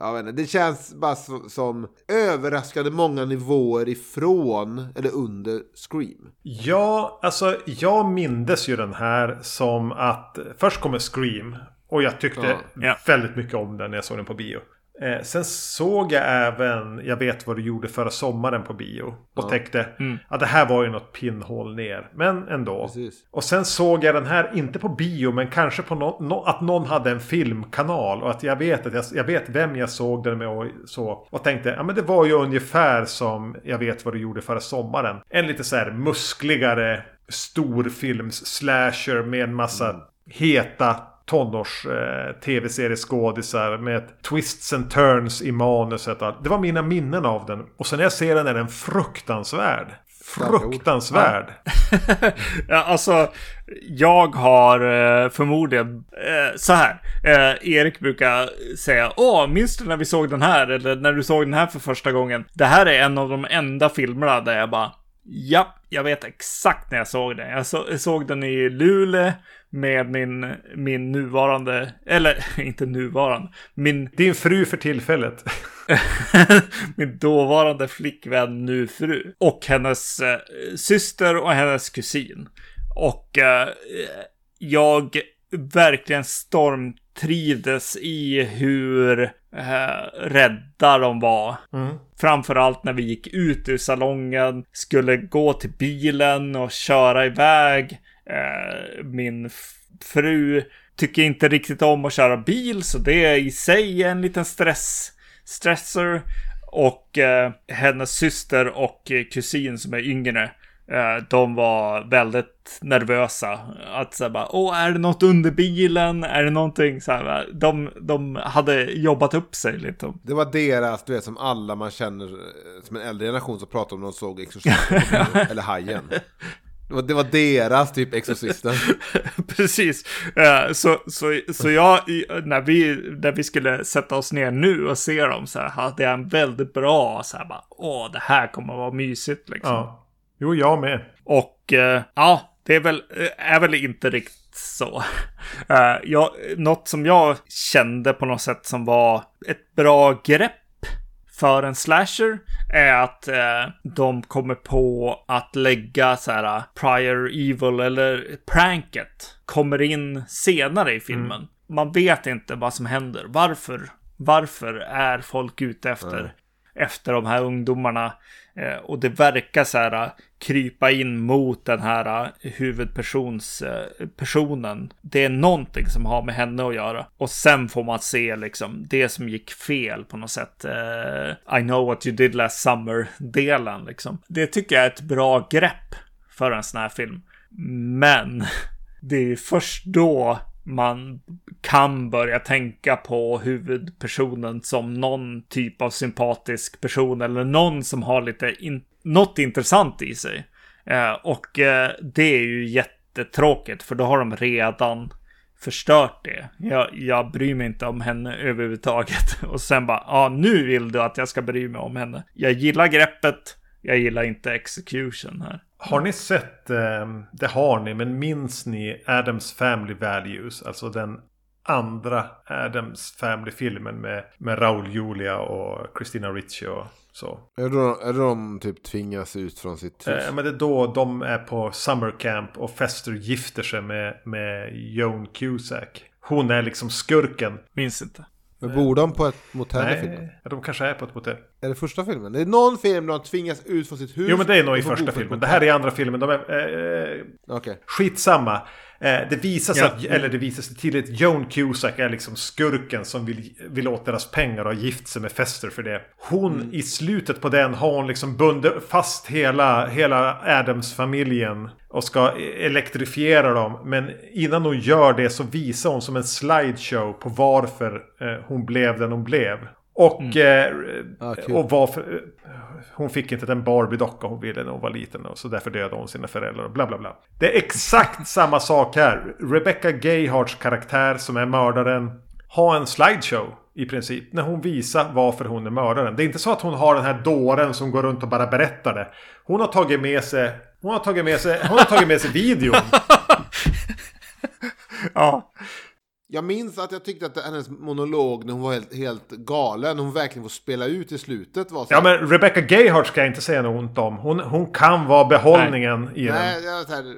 Speaker 3: jag vet inte, det känns bara som, som överraskande många nivåer ifrån eller under Scream.
Speaker 1: Ja, alltså jag mindes ju den här som att först kommer Scream. Och jag tyckte ja. väldigt mycket om den när jag såg den på bio. Eh, sen såg jag även Jag vet vad du gjorde förra sommaren på bio. Och ja. tänkte mm. att det här var ju något pinnhål ner. Men ändå. Precis. Och sen såg jag den här, inte på bio, men kanske på no, no, att någon hade en filmkanal. Och att jag vet att jag, jag vet vem jag såg den med och så. Och tänkte, ja men det var ju ungefär som Jag vet vad du gjorde förra sommaren. En lite så här muskligare storfilms-slasher med en massa mm. heta tonårs eh, med twists and turns i manuset. Det var mina minnen av den. Och sen när jag ser den är den fruktansvärd. Fruktansvärd.
Speaker 2: ja, alltså, jag har eh, förmodligen eh, så här. Eh, Erik brukar säga, åh, minns du när vi såg den här? Eller när du såg den här för första gången? Det här är en av de enda filmerna där jag bara, ja, jag vet exakt när jag såg den. Jag, så, jag såg den i Luleå med min, min nuvarande, eller inte nuvarande, min...
Speaker 1: Din fru för tillfället.
Speaker 2: min dåvarande flickvän, nu fru. Och hennes eh, syster och hennes kusin. Och eh, jag verkligen stormtrivdes i hur eh, rädda de var. Mm. Framförallt när vi gick ut ur salongen, skulle gå till bilen och köra iväg. Eh, min fru tycker inte riktigt om att köra bil, så det är i sig en liten stress, stressor. Och eh, hennes syster och kusin som är yngre, eh, de var väldigt nervösa. Att säga bara, åh, är det något under bilen? Är det någonting så här? De, de hade jobbat upp sig lite.
Speaker 3: Det var deras, du vet, som alla man känner, eh, som en äldre generation som pratar om när de såg Exorcisten liksom eller Hajen. Det var, det var deras typ Exorcisten.
Speaker 2: Precis. Uh, så, så, så jag, när vi, när vi skulle sätta oss ner nu och se dem så här, hade jag en väldigt bra så här bara, åh, det här kommer att vara mysigt liksom. Ja.
Speaker 1: Jo, jag med.
Speaker 2: Och uh, ja, det är väl, eh, är väl inte riktigt så. Uh, jag, något som jag kände på något sätt som var ett bra grepp för en slasher är att eh, de kommer på att lägga så här uh, prior evil eller pranket kommer in senare i filmen. Mm. Man vet inte vad som händer. Varför? Varför är folk ute efter efter de här ungdomarna? Eh, och det verkar så här eh, krypa in mot den här eh, huvudpersonen. Eh, det är någonting som har med henne att göra. Och sen får man se liksom det som gick fel på något sätt. I know what you did last summer-delen liksom. Det tycker jag är ett bra grepp för en sån här film. Men det är först då man kan börja tänka på huvudpersonen som någon typ av sympatisk person eller någon som har lite in något intressant i sig. Eh, och eh, det är ju jättetråkigt för då har de redan förstört det. Jag, jag bryr mig inte om henne överhuvudtaget. Och sen bara, ja ah, nu vill du att jag ska bry mig om henne. Jag gillar greppet, jag gillar inte execution här.
Speaker 1: Har ni sett, eh, det har ni, men minns ni Adams Family Values? Alltså den andra Adams Family-filmen med, med Raul Julia och Christina Ricci och så.
Speaker 3: Är det då, är det de typ tvingas ut från sitt hus?
Speaker 1: Eh, men det är då de är på summer camp och Fester gifter sig med, med Joan Cusack. Hon är liksom skurken.
Speaker 2: Minns inte.
Speaker 3: Men bor de på ett motell i filmen?
Speaker 1: Nej, de kanske är på ett motell.
Speaker 3: Är det första filmen? Det är någon film där de tvingas ut från sitt hus.
Speaker 1: Jo men det är nog i första filmen. Det här är i andra filmen. De är, eh,
Speaker 3: Okej.
Speaker 1: Skitsamma. Eh, det visar sig,
Speaker 2: Ja.
Speaker 1: att, eller det visar sig tydligt, Joan Cusack är liksom skurken som vill, vill åt deras pengar och har gift sig med Fester för det. Hon,
Speaker 3: Mm.
Speaker 1: i slutet på den har hon liksom bundit fast hela, hela Adams-familjen och ska elektrifiera dem. Men innan hon gör det så visar hon som en slideshow på varför eh, hon blev den hon blev. Och, eh,
Speaker 3: Ah, kul.
Speaker 1: och varför... eh, Hon fick inte den Barbie-docka hon ville när hon var liten. Och så därför dödade hon sina föräldrar och bla bla bla. Det är exakt samma sak här. Rebecca Gayhards karaktär som är mördaren har en slideshow i princip. När hon visar varför hon är mördaren. Det är inte så att hon har den här dåren som går runt och bara berättar det. Hon har tagit med sig... Hon har tagit med sig, hon har tagit med sig videon.
Speaker 2: Ja.
Speaker 3: Jag minns att jag tyckte att hennes monolog när hon var helt, helt galen, hon verkligen får spela ut i slutet var så
Speaker 1: Ja men Rebecca Gayhard ska jag inte säga något ont om. Hon, hon kan vara behållningen i den.
Speaker 3: Nej, jag, här,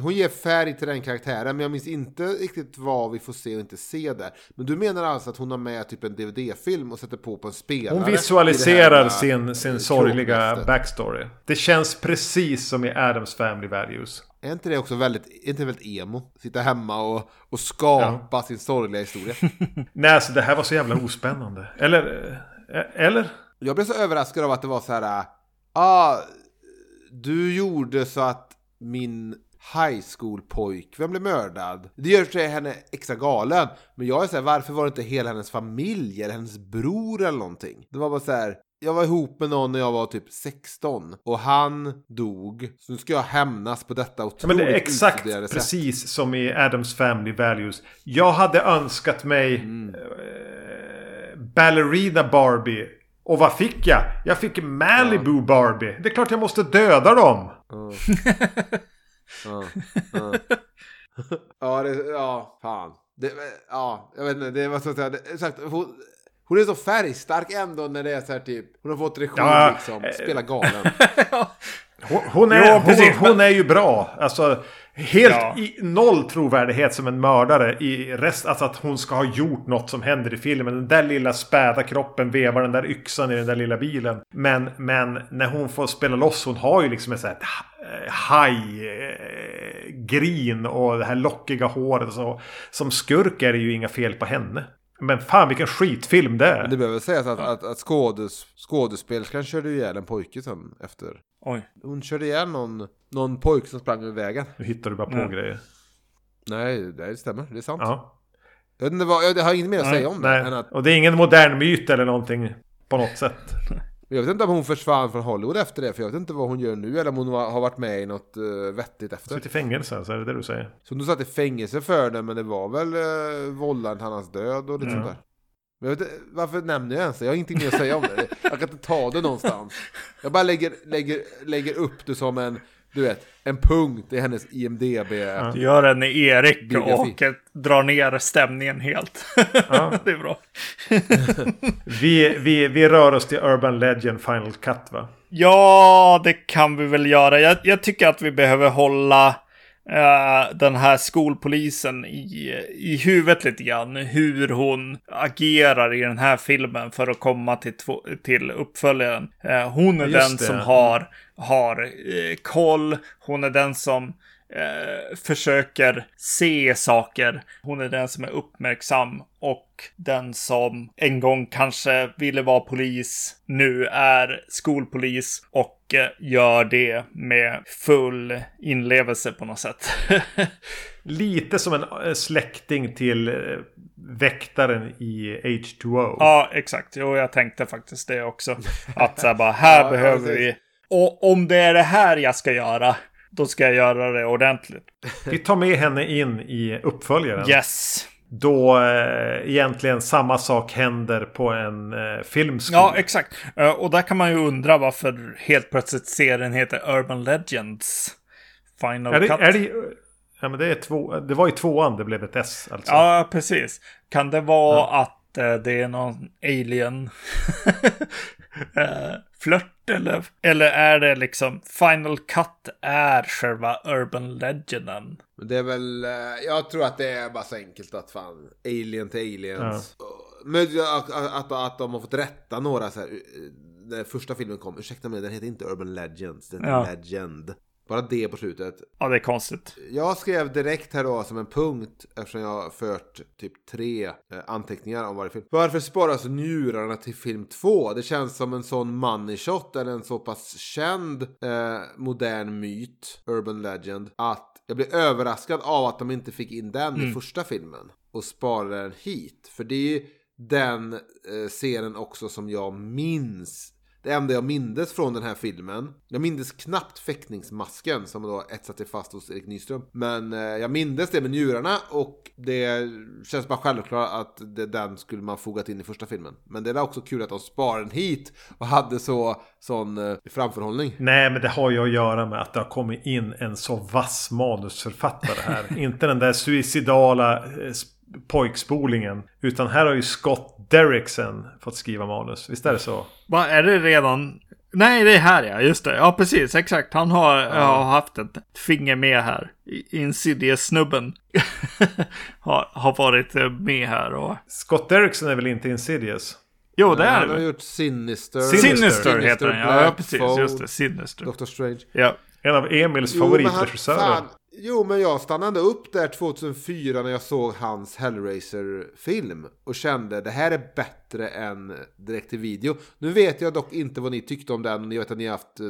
Speaker 3: Hon ger färg till den karaktären, men jag minns inte riktigt vad vi får se och inte se där. Men du menar alltså att hon har med typ en DVD-film och sätter på på en spelare?
Speaker 1: Hon visualiserar sin, sin sorgliga backstory. Det känns precis som i Adams Family Values.
Speaker 3: Är inte det också väldigt, inte väldigt emo? Sitta hemma och, och skapa sin sorgliga historia.
Speaker 1: Nej, alltså det här var så jävla ospännande. Eller? eh, Eller?
Speaker 3: Jag blev så överraskad av att det var så här. Ah, du gjorde så att min high school pojkvän blev mördad. Det gör sig henne extra galen. Men jag är så här, varför var det inte hela hennes familj eller hennes bror eller någonting? Det var bara så här. Jag var ihop med någon när jag var typ 16 och han dog. Så nu ska jag hämnas på detta
Speaker 1: Ja,
Speaker 3: otroligt
Speaker 1: men det är exakt
Speaker 3: utstuderade sätt.
Speaker 1: precis som i Adams Family Values. Jag hade önskat mig
Speaker 3: Mm.
Speaker 1: eh, Ballerina Barbie. Och vad fick jag? Jag fick Malibu Barbie. Det är klart jag måste döda dem.
Speaker 3: Ja. ja. ja. ja, det, ja, fan. Det, ja, jag vet inte, det var så att säga, det, exakt, hon, är så färgstark ändå när det är så här typ, hon har fått regi
Speaker 1: Ja,
Speaker 3: liksom,
Speaker 1: eh,
Speaker 3: spela galen.
Speaker 1: Hon, hon, är,
Speaker 2: Jo, precis,
Speaker 1: hon, hon är ju bra. Alltså, helt
Speaker 2: Ja.
Speaker 1: i, noll trovärdighet som en mördare i rest. Alltså att hon ska ha gjort något som händer i filmen. Den där lilla späda kroppen vevar den där yxan i den där lilla bilen. Men, men när hon får spela loss. Hon har ju liksom ett sånt här haj-grin och det här lockiga håret. Och så. Som skurk är det ju inga fel på henne. Men fan vilken skitfilm det är.
Speaker 3: Det behöver sägas att, att, att skådes, skådespelerskan körde ihjäl en pojke sen efter.
Speaker 2: Oj.
Speaker 3: Hon körde ihjäl någon, någon pojke som sprang över vägen.
Speaker 1: Nu hittar du bara på
Speaker 2: Mm.
Speaker 1: grejer.
Speaker 3: Nej, det stämmer. Det är sant.
Speaker 1: Ja.
Speaker 3: Jag, vet inte vad, jag har inget mer att
Speaker 1: Nej,
Speaker 3: säga om det.
Speaker 1: nej.
Speaker 3: Än att,
Speaker 1: Och det är ingen modern myt eller någonting på något sätt.
Speaker 3: jag vet inte om hon försvann från Hollywood efter det. För jag vet inte vad hon gör nu. Eller om hon har varit med i något uh, vettigt efter.
Speaker 1: Sitter i fängelse, så är det det du säger?
Speaker 3: Så du satt i fängelse för det, men det var väl uh, vållande till hans död och lite
Speaker 1: Ja.
Speaker 3: sånt där. Men jag vet, varför nämner jag ens det? Jag har ingenting mer att säga om det. Jag kan inte ta det någonstans. Jag bara lägger, lägger, lägger upp det som en, du vet, en punkt i hennes IMDB.
Speaker 2: Du gör en Erik
Speaker 3: Biografi.
Speaker 2: och drar ner stämningen helt.
Speaker 1: Ja.
Speaker 2: det är bra.
Speaker 1: Vi, vi, vi rör oss till Urban Legend Final Cut va?
Speaker 2: Ja, det kan vi väl göra. Jag, jag tycker att vi behöver hålla eh, den här skolpolisen i, i huvudet lite grann. Hur hon agerar i den här filmen för att komma till, två, till uppföljaren. Eh, hon är
Speaker 1: just
Speaker 2: den
Speaker 1: det.
Speaker 2: som har, har eh, koll. Hon är den som försöker se saker. Hon är den som är uppmärksam och den som en gång kanske ville vara polis, nu är skolpolis och gör det med full inlevelse på något sätt.
Speaker 1: Lite som en eh, släkting till eh, väktaren i H2O.
Speaker 2: ja, exakt. Jo, jag tänkte faktiskt det också. Att så här bara, här
Speaker 3: Ja,
Speaker 2: behöver vi... Och om det är det här jag ska göra, då ska jag göra det ordentligt.
Speaker 1: Vi tar med henne in i uppföljaren.
Speaker 2: Yes.
Speaker 1: Då eh, egentligen samma sak händer på en eh, filmskola.
Speaker 2: Ja, exakt. Eh, Och där kan man ju undra varför helt plötsligt serien heter Urban Legends. Final
Speaker 1: är, det,
Speaker 2: Cut.
Speaker 1: är, det, Ja, men det, är två, det var i tvåan det blev ett S alltså.
Speaker 2: Ja, precis. Kan det vara att eh, det är någon alien eh, flört eller? Eller är det liksom Final Cut är själva Urban Legenden?
Speaker 3: Det är väl, eh, jag tror att det är bara så enkelt att fan, alien till aliens. Men att, att, att de har fått rätta några så här, eh, när första filmen kom, ursäkta mig, den heter inte Urban Legends, den heter
Speaker 2: Ja.
Speaker 3: Legend. Bara det på slutet.
Speaker 2: Ja, det är konstigt.
Speaker 3: Jag skrev direkt här då som en punkt eftersom jag har fört typ tre eh, anteckningar om varje film. Varför sparas njurarna till film två? Det känns som en sån money shot eller en så pass känd eh, modern myt, urban legend, att jag blev överraskad av att de inte fick in den i första filmen och sparade den hit. För det är ju den eh, scenen också som jag minns det enda jag mindes från den här filmen, jag mindes knappt fäktningsmasken som då etsat sig fast hos Erik Nyström. Men eh, jag mindes det med njurarna och det känns bara självklart att det, den skulle man fogat in i första filmen. Men det är också kul att de sparade den hit och hade så sån eh, framförhållning.
Speaker 1: Nej, men det har ju att göra med att det har kommit in en så vass manusförfattare här. Inte den där suicidala eh, pojkspolingen. Utan här har ju Scott Derrickson fått skriva manus. Visst är det så?
Speaker 2: Vad är det redan? Nej, det är här ja, just det. Ja, precis, exakt. Han har, har haft ett finger med här. Insidious-snubben har, har varit eh, med här och...
Speaker 1: Scott Derrickson är väl inte Insidious?
Speaker 2: Jo, det är
Speaker 3: Han
Speaker 2: det
Speaker 3: har
Speaker 2: väl.
Speaker 3: gjort Sinister.
Speaker 1: Sinister.
Speaker 2: Sinister heter den, ja. Ja precis. Just det, Sinister.
Speaker 3: Doctor Strange.
Speaker 2: Ja.
Speaker 1: En av Emils
Speaker 3: han-
Speaker 1: favoritregissörer.
Speaker 3: Jo, men jag stannade upp där 2004 när jag såg hans Hellraiser-film och kände det här är bättre än direkt till video. Nu vet jag dock inte vad ni tyckte om den. Jag vet att ni har haft eh,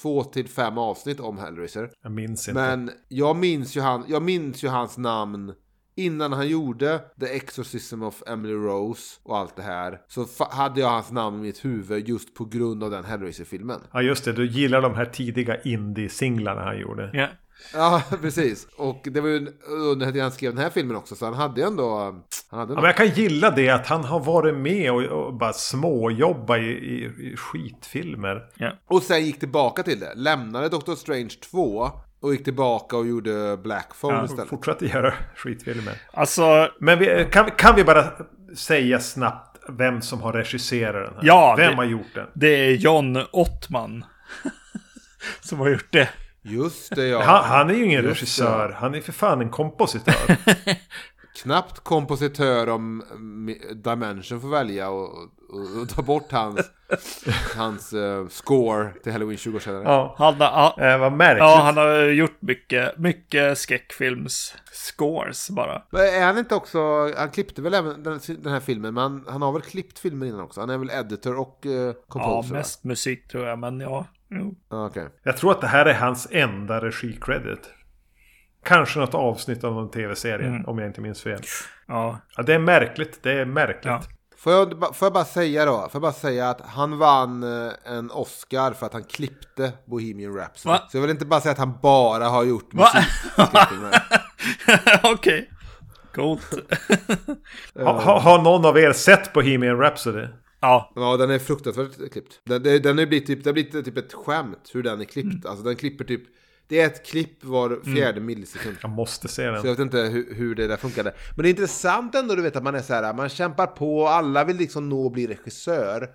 Speaker 3: två till fem avsnitt om Hellraiser.
Speaker 1: Jag minns inte.
Speaker 3: Men jag minns ju, han, jag minns ju hans namn innan han gjorde The Exorcism of Emily Rose och allt det här. Så hade jag hans namn i mitt huvud just på grund av den Hellraiser-filmen.
Speaker 1: Ja just det, du gillar de här tidiga indie-singlarna han gjorde.
Speaker 2: ja.
Speaker 3: Ja, precis. Och det var ju under att han skrev den här filmen också, så han hade ju ändå... Han hade
Speaker 1: Ja, men jag kan gilla det att han har varit med och, och bara småjobba i, i, i skitfilmer.
Speaker 2: ja.
Speaker 3: Och sen gick tillbaka till det. Lämnade Doctor Strange 2 och gick tillbaka och gjorde Black Phone
Speaker 1: Ja,
Speaker 3: istället.
Speaker 1: fortsatte göra skitfilmer.
Speaker 2: Alltså,
Speaker 1: Men vi, kan, kan vi bara säga snabbt vem som har regisserat den här?
Speaker 2: Ja,
Speaker 1: vem
Speaker 2: det-
Speaker 1: har gjort den?
Speaker 2: det är John Ottman. som har gjort det.
Speaker 3: Just det ja.
Speaker 1: Han, han är ju ingen
Speaker 3: Just
Speaker 1: regissör. Han är för fan en kompositör.
Speaker 3: Knappt kompositör om mm, Dimension får välja och, och, och ta bort hans, hans eh, score till Halloween 20-årsdagen.
Speaker 1: ja.
Speaker 2: Han, har-
Speaker 1: Eh, vad märkligt.
Speaker 2: ja, han har gjort mycket, mycket skräckfilms-scores bara.
Speaker 3: Men är han inte också, han klippte väl även den, den här filmen, men han, han har väl klippt filmen innan också? Han är väl editor och uh,
Speaker 2: Ja,
Speaker 3: composer? va?
Speaker 2: mest musik tror jag, men ja. Jo.
Speaker 3: Ja, okej.
Speaker 1: Jag tror att det här är hans enda regikredit. Kanske något avsnitt av någon tv-serie,
Speaker 2: Mm.
Speaker 1: om jag inte minns fel.
Speaker 2: Ja.
Speaker 1: Ja, det är märkligt. Det är märkligt.
Speaker 2: Ja.
Speaker 3: Får jag, får jag bara säga då, får jag bara säga att han vann eh, en Oscar för att han klippte Bohemian Rhapsody.
Speaker 2: Va?
Speaker 3: Så jag vill inte bara säga att han bara har gjort musik.
Speaker 2: Okej. Coolt.
Speaker 1: Ha, ha, har någon av er sett Bohemian Rhapsody?
Speaker 2: Ja.
Speaker 3: Ja, den är fruktansvärt klippt. Den, den, den, är blivit typ, det har blivit typ ett skämt hur den är klippt.
Speaker 2: Mm.
Speaker 3: Alltså den klipper typ, det är ett klipp var fjärde millisekund.
Speaker 1: Jag måste se
Speaker 3: Så
Speaker 1: den.
Speaker 3: jag vet inte hur, hur det där funkade. Men det är intressant ändå, du vet att man är så här, man kämpar på, alla vill liksom nå och bli regissör.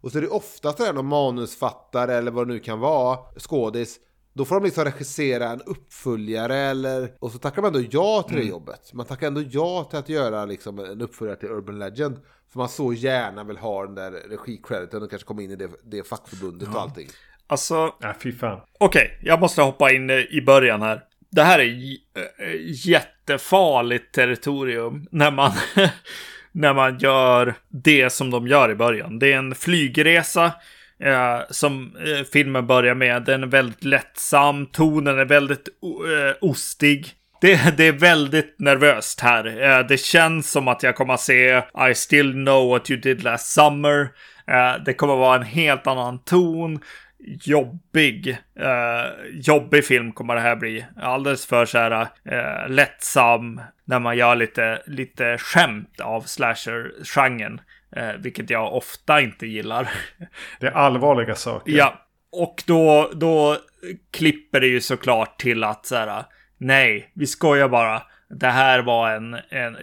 Speaker 3: Och så är det ofta så här någon manusfattare eller vad det nu kan vara, skådis. Då får de liksom regissera en uppföljare eller... Och så tackar man ändå ja till det jobbet. Man tackar ändå ja till att göra liksom en uppföljare till Urban Legend. För man så gärna vill ha den där regikrediten och kanske komma in i det, det fackförbundet och allting.
Speaker 2: Alltså,
Speaker 1: Ja, fy fan.
Speaker 2: okej. jag måste hoppa in i början här. Det här är j- eh, jättefarligt territorium när man, när man gör det som de gör i början. Det är en flygresa eh, som eh, filmen börjar med. Den är väldigt lättsam, tonen är väldigt o- eh, ostig. Det, det är väldigt nervöst här. Eh, det känns som att jag kommer att se I still know what you did last summer. Eh, det kommer att vara en helt annan ton jobbig, eh, jobbig film kommer det här bli. Alldeles för så här lättsam när man gör lite, lite skämt av slasher-genren. Vilket jag ofta inte gillar.
Speaker 1: Det är allvarliga saker.
Speaker 2: ja, och då, då klipper det ju såklart till att så här, nej, vi skojar bara. Det här var en, en,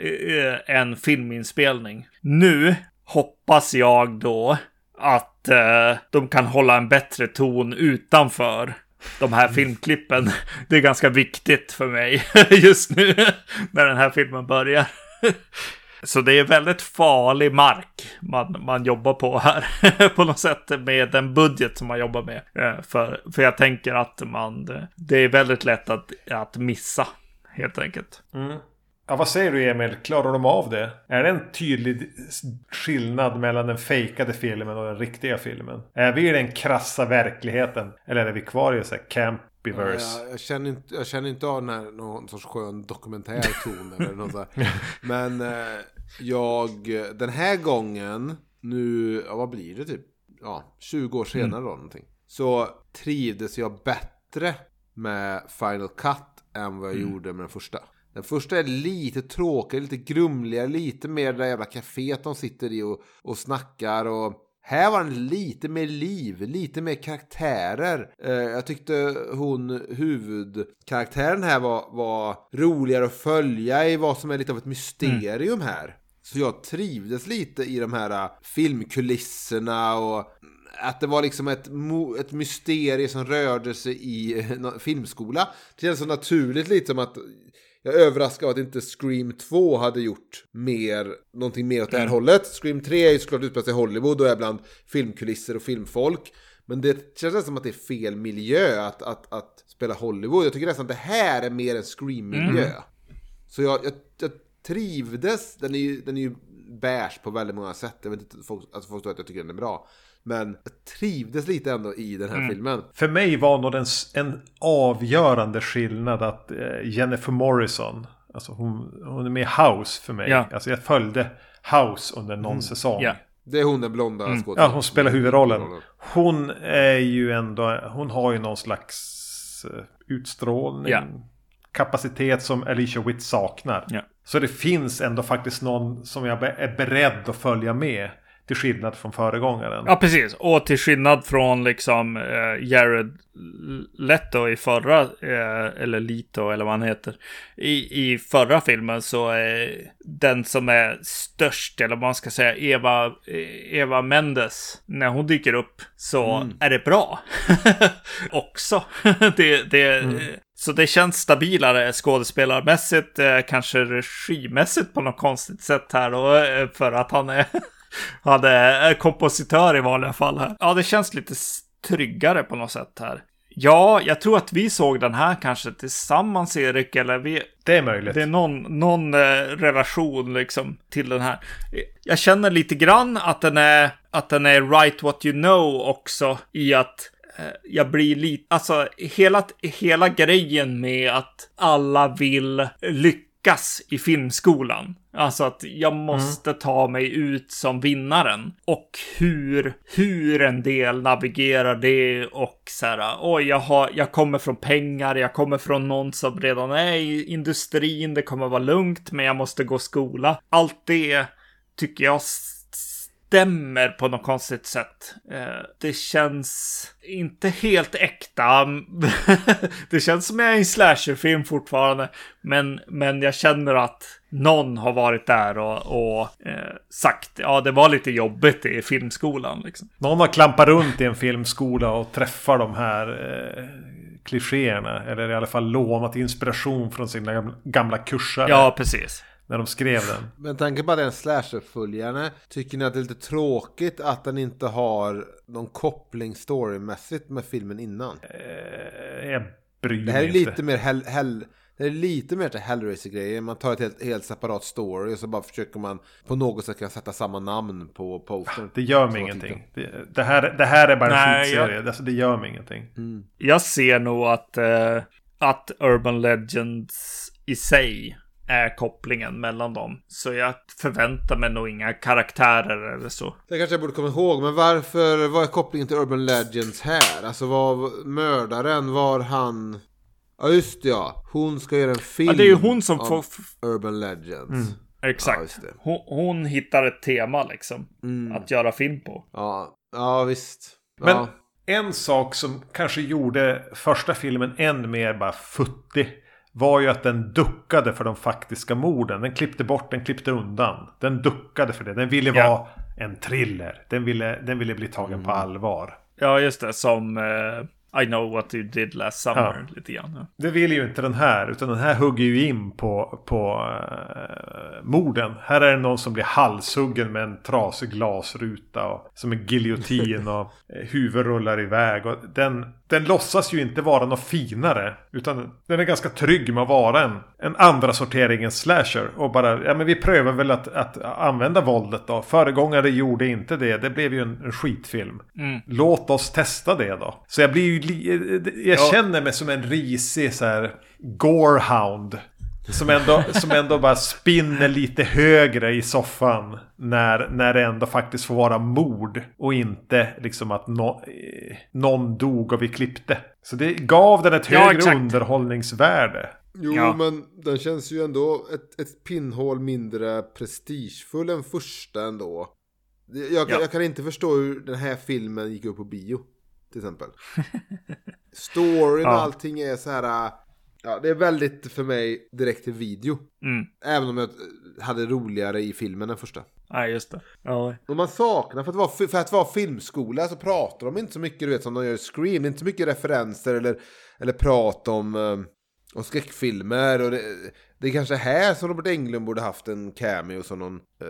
Speaker 2: en filminspelning. Nu hoppas jag då att eh, de kan hålla en bättre ton utanför de här filmklippen. Det är ganska viktigt för mig just nu när den här filmen börjar. Så det är väldigt farlig mark man, man jobbar på här på något sätt med den budget som man jobbar med. Eh, för, för jag tänker att man, det är väldigt lätt att, att missa helt enkelt.
Speaker 1: Mm. Ja, vad säger du Emil? Klarar de av det? Är det en tydlig skillnad mellan den fejkade filmen och den riktiga filmen? Är vi i den krassa verkligheten? Eller är vi kvar i så här campyverse?
Speaker 3: Ja, jag, känner inte, jag känner inte av den här, någon sorts skön dokumentär ton eller något så Men eh, jag, den här gången, nu, ja, vad blir det typ? Ja, 20 år senare mm. då någonting. Så trivdes jag bättre med Final Cut än vad jag mm. gjorde med den första. Den första är lite tråkigare, lite grumligare, lite mer det där jävla kaféet de sitter i och, och snackar. Och här var den lite mer liv, lite mer karaktärer. Eh, jag tyckte hon, huvudkaraktären här var, var roligare att följa i vad som är lite av ett mysterium mm. här. Så jag trivdes lite i de här äh, filmkulisserna och att det var liksom ett, ett mysterium som rörde sig i en filmskola. Det kändes så naturligt lite som att jag är överraskad av att inte Scream 2 hade gjort mer, någonting mer åt det här mm. hållet. Scream 3 är ju såklart utspelat i Hollywood och är bland filmkulisser och filmfolk. Men det känns som att det är fel miljö att, att, att spela Hollywood. Jag tycker nästan att det här är mer en Scream-miljö. Mm. Så jag, jag, jag trivdes. Den är ju, den är ju beige på väldigt många sätt. Jag vet inte, folk, alltså folk tror att jag tycker den är bra. Men jag trivdes lite ändå i den här mm. filmen.
Speaker 1: För mig var nog en, en avgörande skillnad att eh, Jennifer Morrison, alltså hon, hon är med i House för mig. Ja. Alltså jag följde House under någon mm. säsong. Ja.
Speaker 3: Det är hon den blonda mm.
Speaker 1: Ja, hon spelar huvudrollen. Hon är ju ändå, hon har ju någon slags eh, utstrålning. Ja. Kapacitet som Alicia Witt saknar. Ja. Så det finns ändå faktiskt någon som jag är beredd att följa med. Till skillnad från föregångaren.
Speaker 2: Ja, precis. Och till skillnad från liksom eh, Jared Leto i förra, eh, eller Lito eller vad han heter. I, I förra filmen så är den som är störst, eller vad man ska säga, Eva, Eva Mendes. När hon dyker upp så mm. är det bra. Också. det, det, mm. Så det känns stabilare skådespelarmässigt, eh, kanske regimässigt på något konstigt sätt här då, eh, för att han är han är kompositör i vanliga fall här. Ja, det känns lite tryggare på något sätt här. Ja, jag tror att vi såg den här kanske tillsammans, Erik, eller vi...
Speaker 1: Det är möjligt.
Speaker 2: Det är någon, någon eh, relation liksom till den här. Jag känner lite grann att den är, att den är right what you know också i att Eh, jag blir lite, alltså hela, hela grejen med att alla vill lyckas i filmskolan. Alltså att jag måste mm. ta mig ut som vinnaren. Och hur, hur en del navigerar det och så här, oj, jag, har, jag kommer från pengar, jag kommer från någon som redan är i industrin, det kommer vara lugnt, men jag måste gå skola. Allt det tycker jag stämmer på något konstigt sätt. Eh, det känns inte helt äkta. det känns som jag är i en slasherfilm fortfarande. Men, men jag känner att någon har varit där och, och eh, sagt ja det var lite jobbigt i filmskolan. Liksom.
Speaker 1: Någon har klampat runt i en filmskola och träffat de här eh, klichéerna. Eller i alla fall lånat inspiration från sina gamla kursare.
Speaker 2: Ja, precis
Speaker 1: när de skrev den.
Speaker 3: Men tanke på att den slasher-följaren, tycker ni att det är lite tråkigt att den inte har någon koppling storymässigt med filmen innan?
Speaker 1: Eh, jag bryr mig
Speaker 3: Det här är lite mer hell, hell, det är lite mer till Hellraiser-grejer. Man tar ett helt, helt separat story och så bara försöker man på något sätt kunna sätta samma namn på postern.
Speaker 1: Det gör mig ingenting. Det, det, här, det här är bara en skitserie. Jag... Alltså, det gör mig ingenting.
Speaker 2: Mm. Jag ser nog att, uh, att Urban Legends i sig är kopplingen mellan dem. Så jag förväntar mig nog inga karaktärer eller så.
Speaker 3: Det kanske jag borde komma ihåg, men varför, vad är kopplingen till Urban Legends här? Alltså var mördaren, var han... Ja just det, ja, hon ska göra en film. Ja,
Speaker 2: det är ju hon som får...
Speaker 3: Urban Legends. Mm.
Speaker 2: Exakt. Ja, hon, hon, hittar ett tema liksom. Mm. Att göra film på.
Speaker 3: Ja, ja visst.
Speaker 1: Men en sak som kanske gjorde första filmen än mer bara futtig var ju att den duckade för de faktiska morden. Den klippte bort, den klippte undan. Den duckade för det. Den ville
Speaker 2: Ja.
Speaker 1: vara en thriller. Den ville, den ville bli tagen på allvar.
Speaker 2: Ja, just det. Som eh, I know what you did last summer. Lite grann. Ja.
Speaker 1: Det vill ju inte den här. Utan den här hugger ju in på, på uh, morden. Här är det någon som blir halshuggen med en trasig glasruta. Och, som en giljotin och eh, huvud rullar iväg. Och den, den låtsas ju inte vara något finare. Utan den är ganska trygg med att vara en, en andra sorteringens slasher. Och bara, ja men vi prövar väl att, att använda våldet då. Föregångare gjorde inte det. Det blev ju en, en skitfilm.
Speaker 2: Mm.
Speaker 1: Låt oss testa det då. Så jag blir ju... Li- jag
Speaker 2: Ja.
Speaker 1: känner mig som en risig så här gorehound. Som ändå, som ändå bara spinner lite högre i soffan. När, när det ändå faktiskt får vara mord. Och inte liksom att nå, eh, någon dog och vi klippte. Så det gav den ett
Speaker 2: Ja,
Speaker 1: högre
Speaker 2: exakt.
Speaker 1: underhållningsvärde.
Speaker 3: Jo,
Speaker 2: Ja.
Speaker 3: men den känns ju ändå ett, ett pinnhål mindre prestigefull än första ändå. Jag,
Speaker 2: Ja.
Speaker 3: jag kan inte förstå hur den här filmen gick upp på bio, till exempel. Storyn och
Speaker 2: Ja.
Speaker 3: allting är så här... äh, Ja, det är väldigt för mig direkt till video.
Speaker 2: Mm.
Speaker 3: Även om jag hade roligare i filmen än första.
Speaker 2: Nej, just det. Ja.
Speaker 3: Och man saknar, för att, vara, för att vara filmskola så pratar de inte så mycket du vet som de gör i Scream. Det är inte så mycket referenser eller, eller prat om, eh, om skräckfilmer. Och det, det är kanske här som Robert Englund borde haft en cameo som någon eh,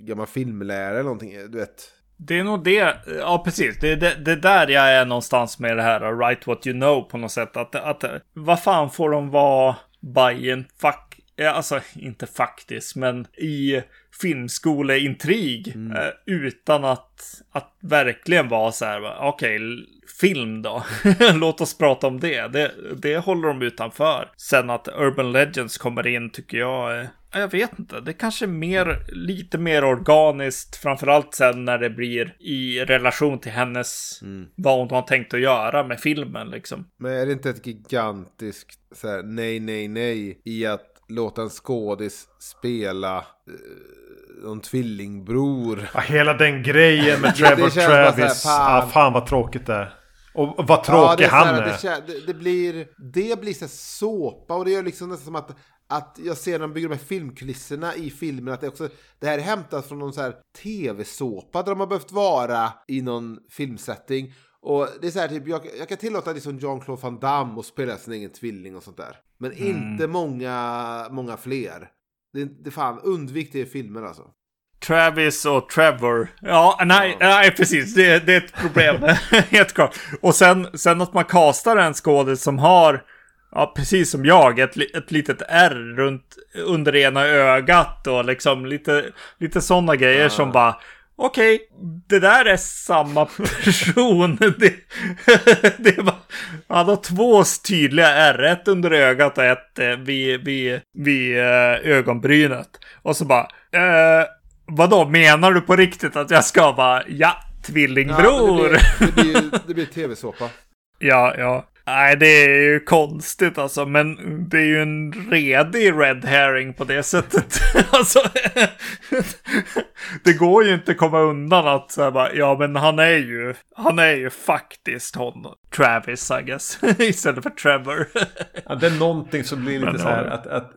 Speaker 3: gammal filmlärare eller någonting. Du vet.
Speaker 2: Det är nog det, ja precis. Det är det, det är där jag är någonstans med det här, write what you know på något sätt. Att, att vad fan får de vara by en fuck, alltså inte faktiskt, men i filmskoleintrig eh, utan att, att verkligen vara så här, okej, l- film då. Låt oss prata om det. det. Det håller de utanför. Sen att Urban Legends kommer in tycker jag, eh, jag vet inte, det kanske är mer, lite mer organiskt, framförallt sen när det blir i relation till hennes, vad hon har tänkt att göra med filmen liksom.
Speaker 3: Men är det inte ett gigantiskt så här, nej, nej, nej i att låta en skådis spela eh, någon tvillingbror?
Speaker 1: Ja, hela den grejen med
Speaker 3: Ja,
Speaker 1: Trevor Travis.
Speaker 3: här, fan.
Speaker 1: Ja, fan vad tråkigt det är. Och vad
Speaker 3: Ja,
Speaker 1: tråkig
Speaker 3: det är så
Speaker 1: han är.
Speaker 3: Det, det, blir, det blir så såpa och det är liksom nästan som att, att jag ser när de bygger de här filmkulisserna i filmen att det också, det här är hämtat från någon så här tv-såpa där de har behövt vara i någon filmsetting. Och det är så här, typ, jag, jag kan tillåta liksom Jean-Claude Van Damme att spela sin egen tvilling och sånt där. Men inte många, många fler. Det, det fan, undvik det i filmer alltså.
Speaker 2: Travis och Trevor. Ja, nej, nej precis. Det, det är ett problem. Helt klart. Och sen, sen att man kastar en skådis som har, ja, precis som jag, ett, ett litet R runt under ena ögat och liksom lite, lite sådana grejer som bara Okej, det där är samma person. Det, det var, han har två tydliga R, ett under ögat och ett eh, vid, vid, vid eh, ögonbrynet. Och så bara, eh, vadå, menar du på riktigt att jag ska vara, ja, tvillingbror?
Speaker 3: Ja, det blir, det blir, blir tv-såpa.
Speaker 2: Ja, ja. Nej, det är ju konstigt alltså, men det är ju en redig red herring på det sättet. alltså, det går ju inte att komma undan att så här bara, ja men han är ju, han är ju faktiskt hon, Travis I guess, istället för Trevor.
Speaker 1: Ja, det är någonting som blir lite
Speaker 2: Men,
Speaker 1: så här
Speaker 2: ja.
Speaker 1: att, att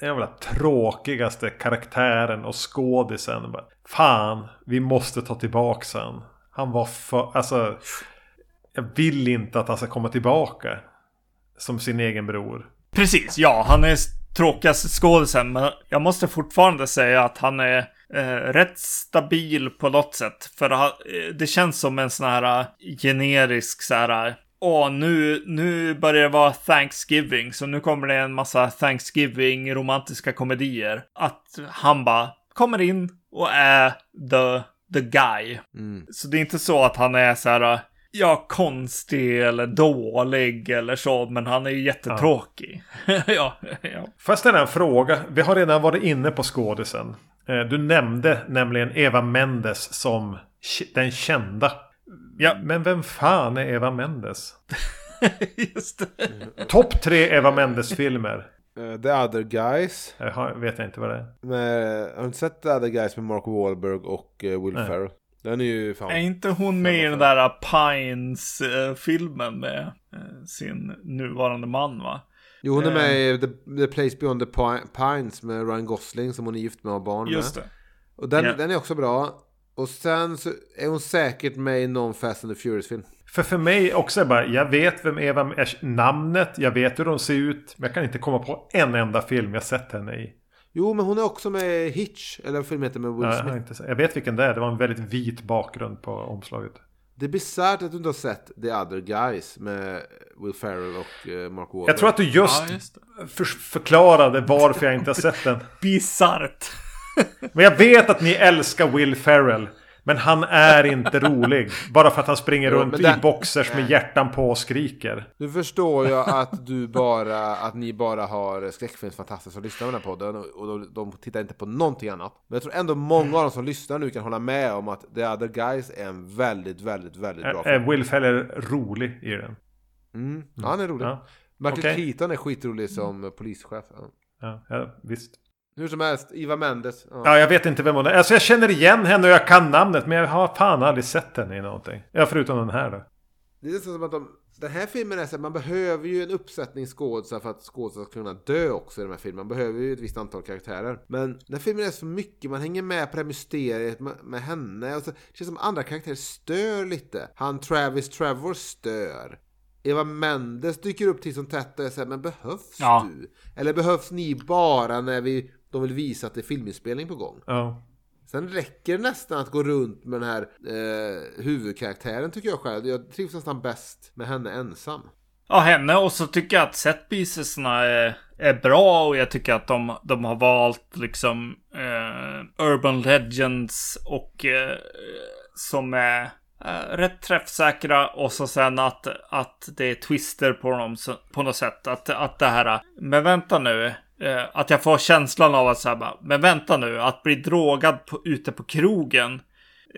Speaker 1: den jävla tråkigaste karaktären och skådisen. Bara, Fan, vi måste ta tillbaka han. Han var för, alltså. Jag vill inte att han ska komma tillbaka. Som sin egen bror.
Speaker 2: Precis, ja, han är tråkigaste skådisen, men jag måste fortfarande säga att han är eh, rätt stabil på något sätt. För han, eh, det känns som en sån här eh, generisk så här, åh, nu, nu börjar det vara Thanksgiving, så nu kommer det en massa Thanksgiving romantiska komedier. Att han bara kommer in och är the, the guy. Så det är inte så att han är så här, ja, konstig eller dålig eller så, men han är ju jättetråkig. Ja, ja.
Speaker 1: Får jag ställa en fråga? Vi har redan varit inne på skådisen. Eh, Du nämnde nämligen Eva Mendes som den kända.
Speaker 2: Ja,
Speaker 1: Men vem fan är Eva Mendes?
Speaker 2: just det.
Speaker 1: Topp tre Eva Mendes-filmer.
Speaker 3: Eh, The Other Guys.
Speaker 1: Jag har- vet jag inte vad det är.
Speaker 3: Med, har du inte sett The Other Guys med Mark Wahlberg och eh, Will
Speaker 1: Nej.
Speaker 3: Ferrell? Den är ju fan...
Speaker 2: Är inte hon med i den där Pines-filmen med sin nuvarande man, va?
Speaker 3: Jo, hon är
Speaker 2: Eh.
Speaker 3: med i The, the Place Beyond the Pi- Pines med Ryan Gosling som hon är gift med och har barn
Speaker 2: Just
Speaker 3: med.
Speaker 2: det.
Speaker 3: Och den,
Speaker 2: Ja.
Speaker 3: den är också bra. Och sen så är hon säkert med i någon Fast and the Furious-film.
Speaker 1: För för mig också är bara, jag vet vem Eva är namnet, jag vet hur de ser ut. Men jag kan inte komma på en enda film jag sett henne i.
Speaker 3: Jo, men hon är också med Hitch, eller vad filmen heter med Will Smith.
Speaker 1: inte, jag vet vilken det är, det var en väldigt vit bakgrund på omslaget.
Speaker 3: Det är bisarrt att du inte har sett The Other Guys med Will Ferrell och eh, Mark Wahlberg.
Speaker 1: Jag tror att du just,
Speaker 2: Ja, just
Speaker 1: för, förklarade varför jag inte har sett den.
Speaker 2: Bisarrt.
Speaker 1: Men jag vet att ni älskar Will Ferrell. Men han är inte rolig. Bara för att han springer
Speaker 3: Jo,
Speaker 1: runt
Speaker 3: men
Speaker 1: i
Speaker 3: den-
Speaker 1: boxers med hjärtan på och skriker.
Speaker 3: Nu förstår jag att du bara, att ni bara har skräckfilmsfantaster som lyssnar på den här podden och, de, de tittar inte på någonting annat. Men jag tror ändå många av dem som lyssnar nu kan hålla med om att The Other Guys är en väldigt, väldigt, väldigt bra
Speaker 1: Är, är
Speaker 3: film.
Speaker 1: Will Ferrell rolig i den?
Speaker 3: Mm. Han är rolig.
Speaker 1: Ja,
Speaker 3: Martin
Speaker 1: Okej.
Speaker 3: Keaton är skitrolig som polischef. Ja,
Speaker 1: ja visst.
Speaker 3: Hur som helst, Iva Mendes. Ja.
Speaker 1: Ja, jag vet inte vem hon är. Alltså jag känner igen henne och jag kan namnet. Men jag har fan aldrig sett henne i någonting. Ja, förutom den här då.
Speaker 3: Det är nästan som att de, den här filmen är så här, man behöver ju en uppsättning skådisar för att skådisar ska kunna dö också i den här filmen. Man behöver ju ett visst antal karaktärer. Men den här filmen är så mycket, man hänger med på det här mysteriet med, med henne. Och så, det känns som andra karaktärer stör lite. Han Travis Trevor stör. Eva Mendes dyker upp till som tätt och så här, men behövs
Speaker 2: Ja.
Speaker 3: du? Eller behövs ni bara när vi, de vill visa att det är filminspelning på gång?
Speaker 1: Ja.
Speaker 3: Sen räcker det nästan att gå runt med den här eh, huvudkaraktären tycker jag själv. Jag trivs nästan bäst med henne ensam.
Speaker 2: Ja, henne och så tycker jag att setpiecesna är, är bra och jag tycker att de, de har valt liksom eh, Urban Legends och eh, som är eh, rätt träffsäkra och så sen att, att det är twister på dem så, på något sätt. Att, att det här, men vänta nu. Eh, att jag får känslan av att så här bara, men vänta nu, att bli drogad på, ute på krogen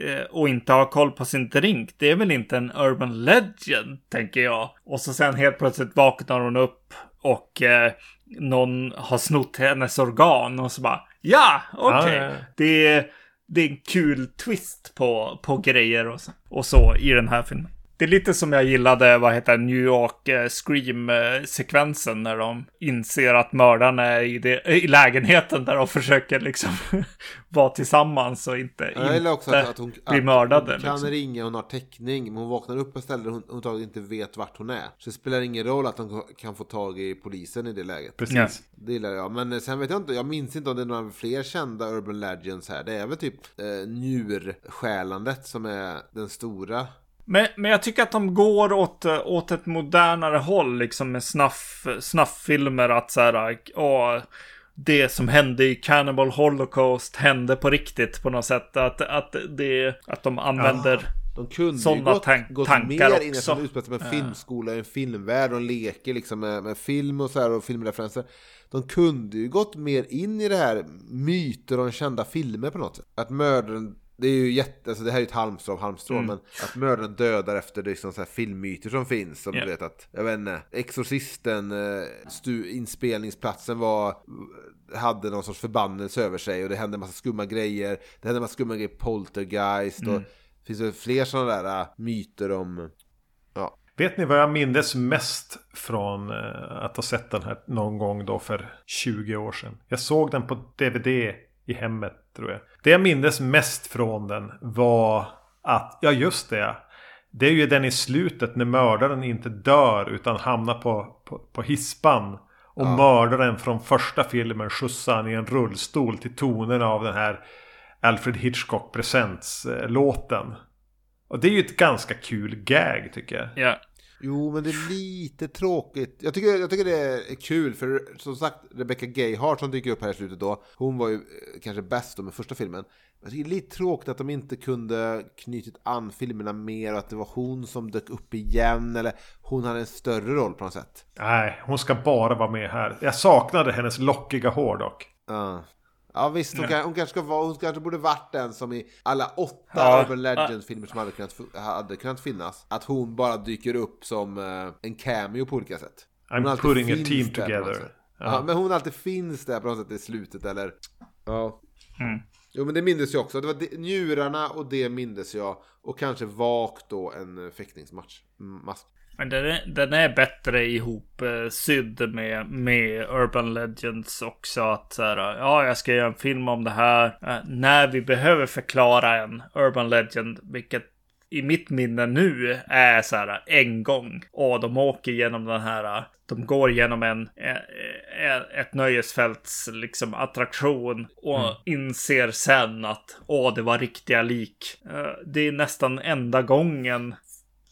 Speaker 2: eh, och inte ha koll på sin drink, det är väl inte en urban legend, tänker jag. Och så sen helt plötsligt vaknar hon upp och eh, någon har snott hennes organ och så bara, ja, okej.
Speaker 1: Ja, ja, ja.
Speaker 2: Det, är, det är en kul twist på, på grejer och, så- och så i den här filmen. Det är lite som jag gillade, vad heter New York eh, Scream-sekvensen när de inser att mördaren är i, det, i lägenheten där de försöker liksom vara tillsammans och inte,
Speaker 3: Jag gillar också
Speaker 2: inte
Speaker 3: att, att hon,
Speaker 2: bli
Speaker 3: att
Speaker 2: mördade.
Speaker 3: hon kan
Speaker 2: liksom.
Speaker 3: ringa, hon har täckning, men hon vaknar upp på ställen där hon överhuvudtaget inte vet vart hon är. Så det spelar ingen roll att hon kan få tag i polisen i det läget.
Speaker 1: Precis.
Speaker 2: Ja.
Speaker 3: Det gillar jag. Men eh, sen vet jag inte, jag minns inte om det är några fler kända Urban Legends här. Det är väl typ eh, njurstjälandet som är den stora.
Speaker 2: Men, men jag tycker att de går åt, åt ett modernare håll, liksom med snaff, snafffilmer. Att så här, åh, det som hände i Cannibal Holocaust hände på riktigt på något sätt. Att, att, det, att de använder...
Speaker 3: De kunde ju
Speaker 2: Sådana
Speaker 3: gått,
Speaker 2: tank-
Speaker 3: gått
Speaker 2: tankar
Speaker 3: mer in i
Speaker 2: också.
Speaker 3: de utspelar sig med en filmskola, en filmvärld och leker liksom med, med film och så här och filmreferenser. De kunde ju gått mer in i det här myter om kända filmer på något sätt. Att mördaren, det är ju jätte, alltså det här är ju ett halmstrå av halmstrå,
Speaker 2: Mm.
Speaker 3: men att mördaren dödar efter det liksom så här filmmyter som finns. Som
Speaker 2: Ja.
Speaker 3: du vet att, jag vet inte, Exorcisten, eh, stu, inspelningsplatsen var, hade någon sorts förbannelse över sig och det hände en massa skumma grejer. Det hände en massa skumma grejer, Poltergeist och
Speaker 2: Mm.
Speaker 3: finns det fler sådana där äh, myter om...
Speaker 1: Vet ni vad jag minns mest från eh, att ha sett den här någon gång då för 20 år sedan? Jag såg den på DVD i hemmet tror jag. Det jag minns mest från den var att, ja just det. Det är ju den i slutet när mördaren inte dör utan hamnar på, på, på hispan. Och mördaren från första filmen skjutsar han i en rullstol till tonerna av den här Alfred Hitchcock Presents-låten. Och det är ju ett ganska kul gag tycker jag.
Speaker 2: Ja.
Speaker 3: Jo, men det är lite tråkigt. Jag tycker, jag tycker det är kul, för som sagt, Rebecca Gayheart som dyker upp här i slutet då, hon var ju eh, kanske bäst då med första filmen. Jag tycker det är lite tråkigt att de inte kunde knutit an filmerna mer och att det var hon som dök upp igen, eller hon hade en större roll på något sätt.
Speaker 1: Nej, hon ska bara vara med här. Jag saknade hennes lockiga hår dock.
Speaker 3: Ja. Ja visst, hon, kan, hon, kanske ska vara, hon kanske borde varit den som i alla åtta
Speaker 2: Ja.
Speaker 3: Urban Legends-filmer som hade kunnat, hade kunnat finnas. Att hon bara dyker upp som eh, en cameo på olika sätt. Hon
Speaker 1: I'm putting a team together.
Speaker 3: Ja.
Speaker 1: Ja.
Speaker 3: men hon alltid finns där på något sätt i slutet eller... Ja.
Speaker 2: Mm.
Speaker 3: Jo men det mindes jag också. Det var det, njurarna och det mindes jag. Och kanske vagt då en eh, fäktningsmatch. Mm, Mask.
Speaker 2: Men den är, den är bättre ihop eh, sydd med, med Urban Legends också. Att så här, ja, jag ska göra en film om det här. Eh, när vi behöver förklara en Urban Legend, vilket i mitt minne nu är så här en gång. Och de åker genom den här, de går genom en, ett nöjesfälts liksom attraktion och mm. inser sen att åh, det var riktiga lik. Det är nästan enda gången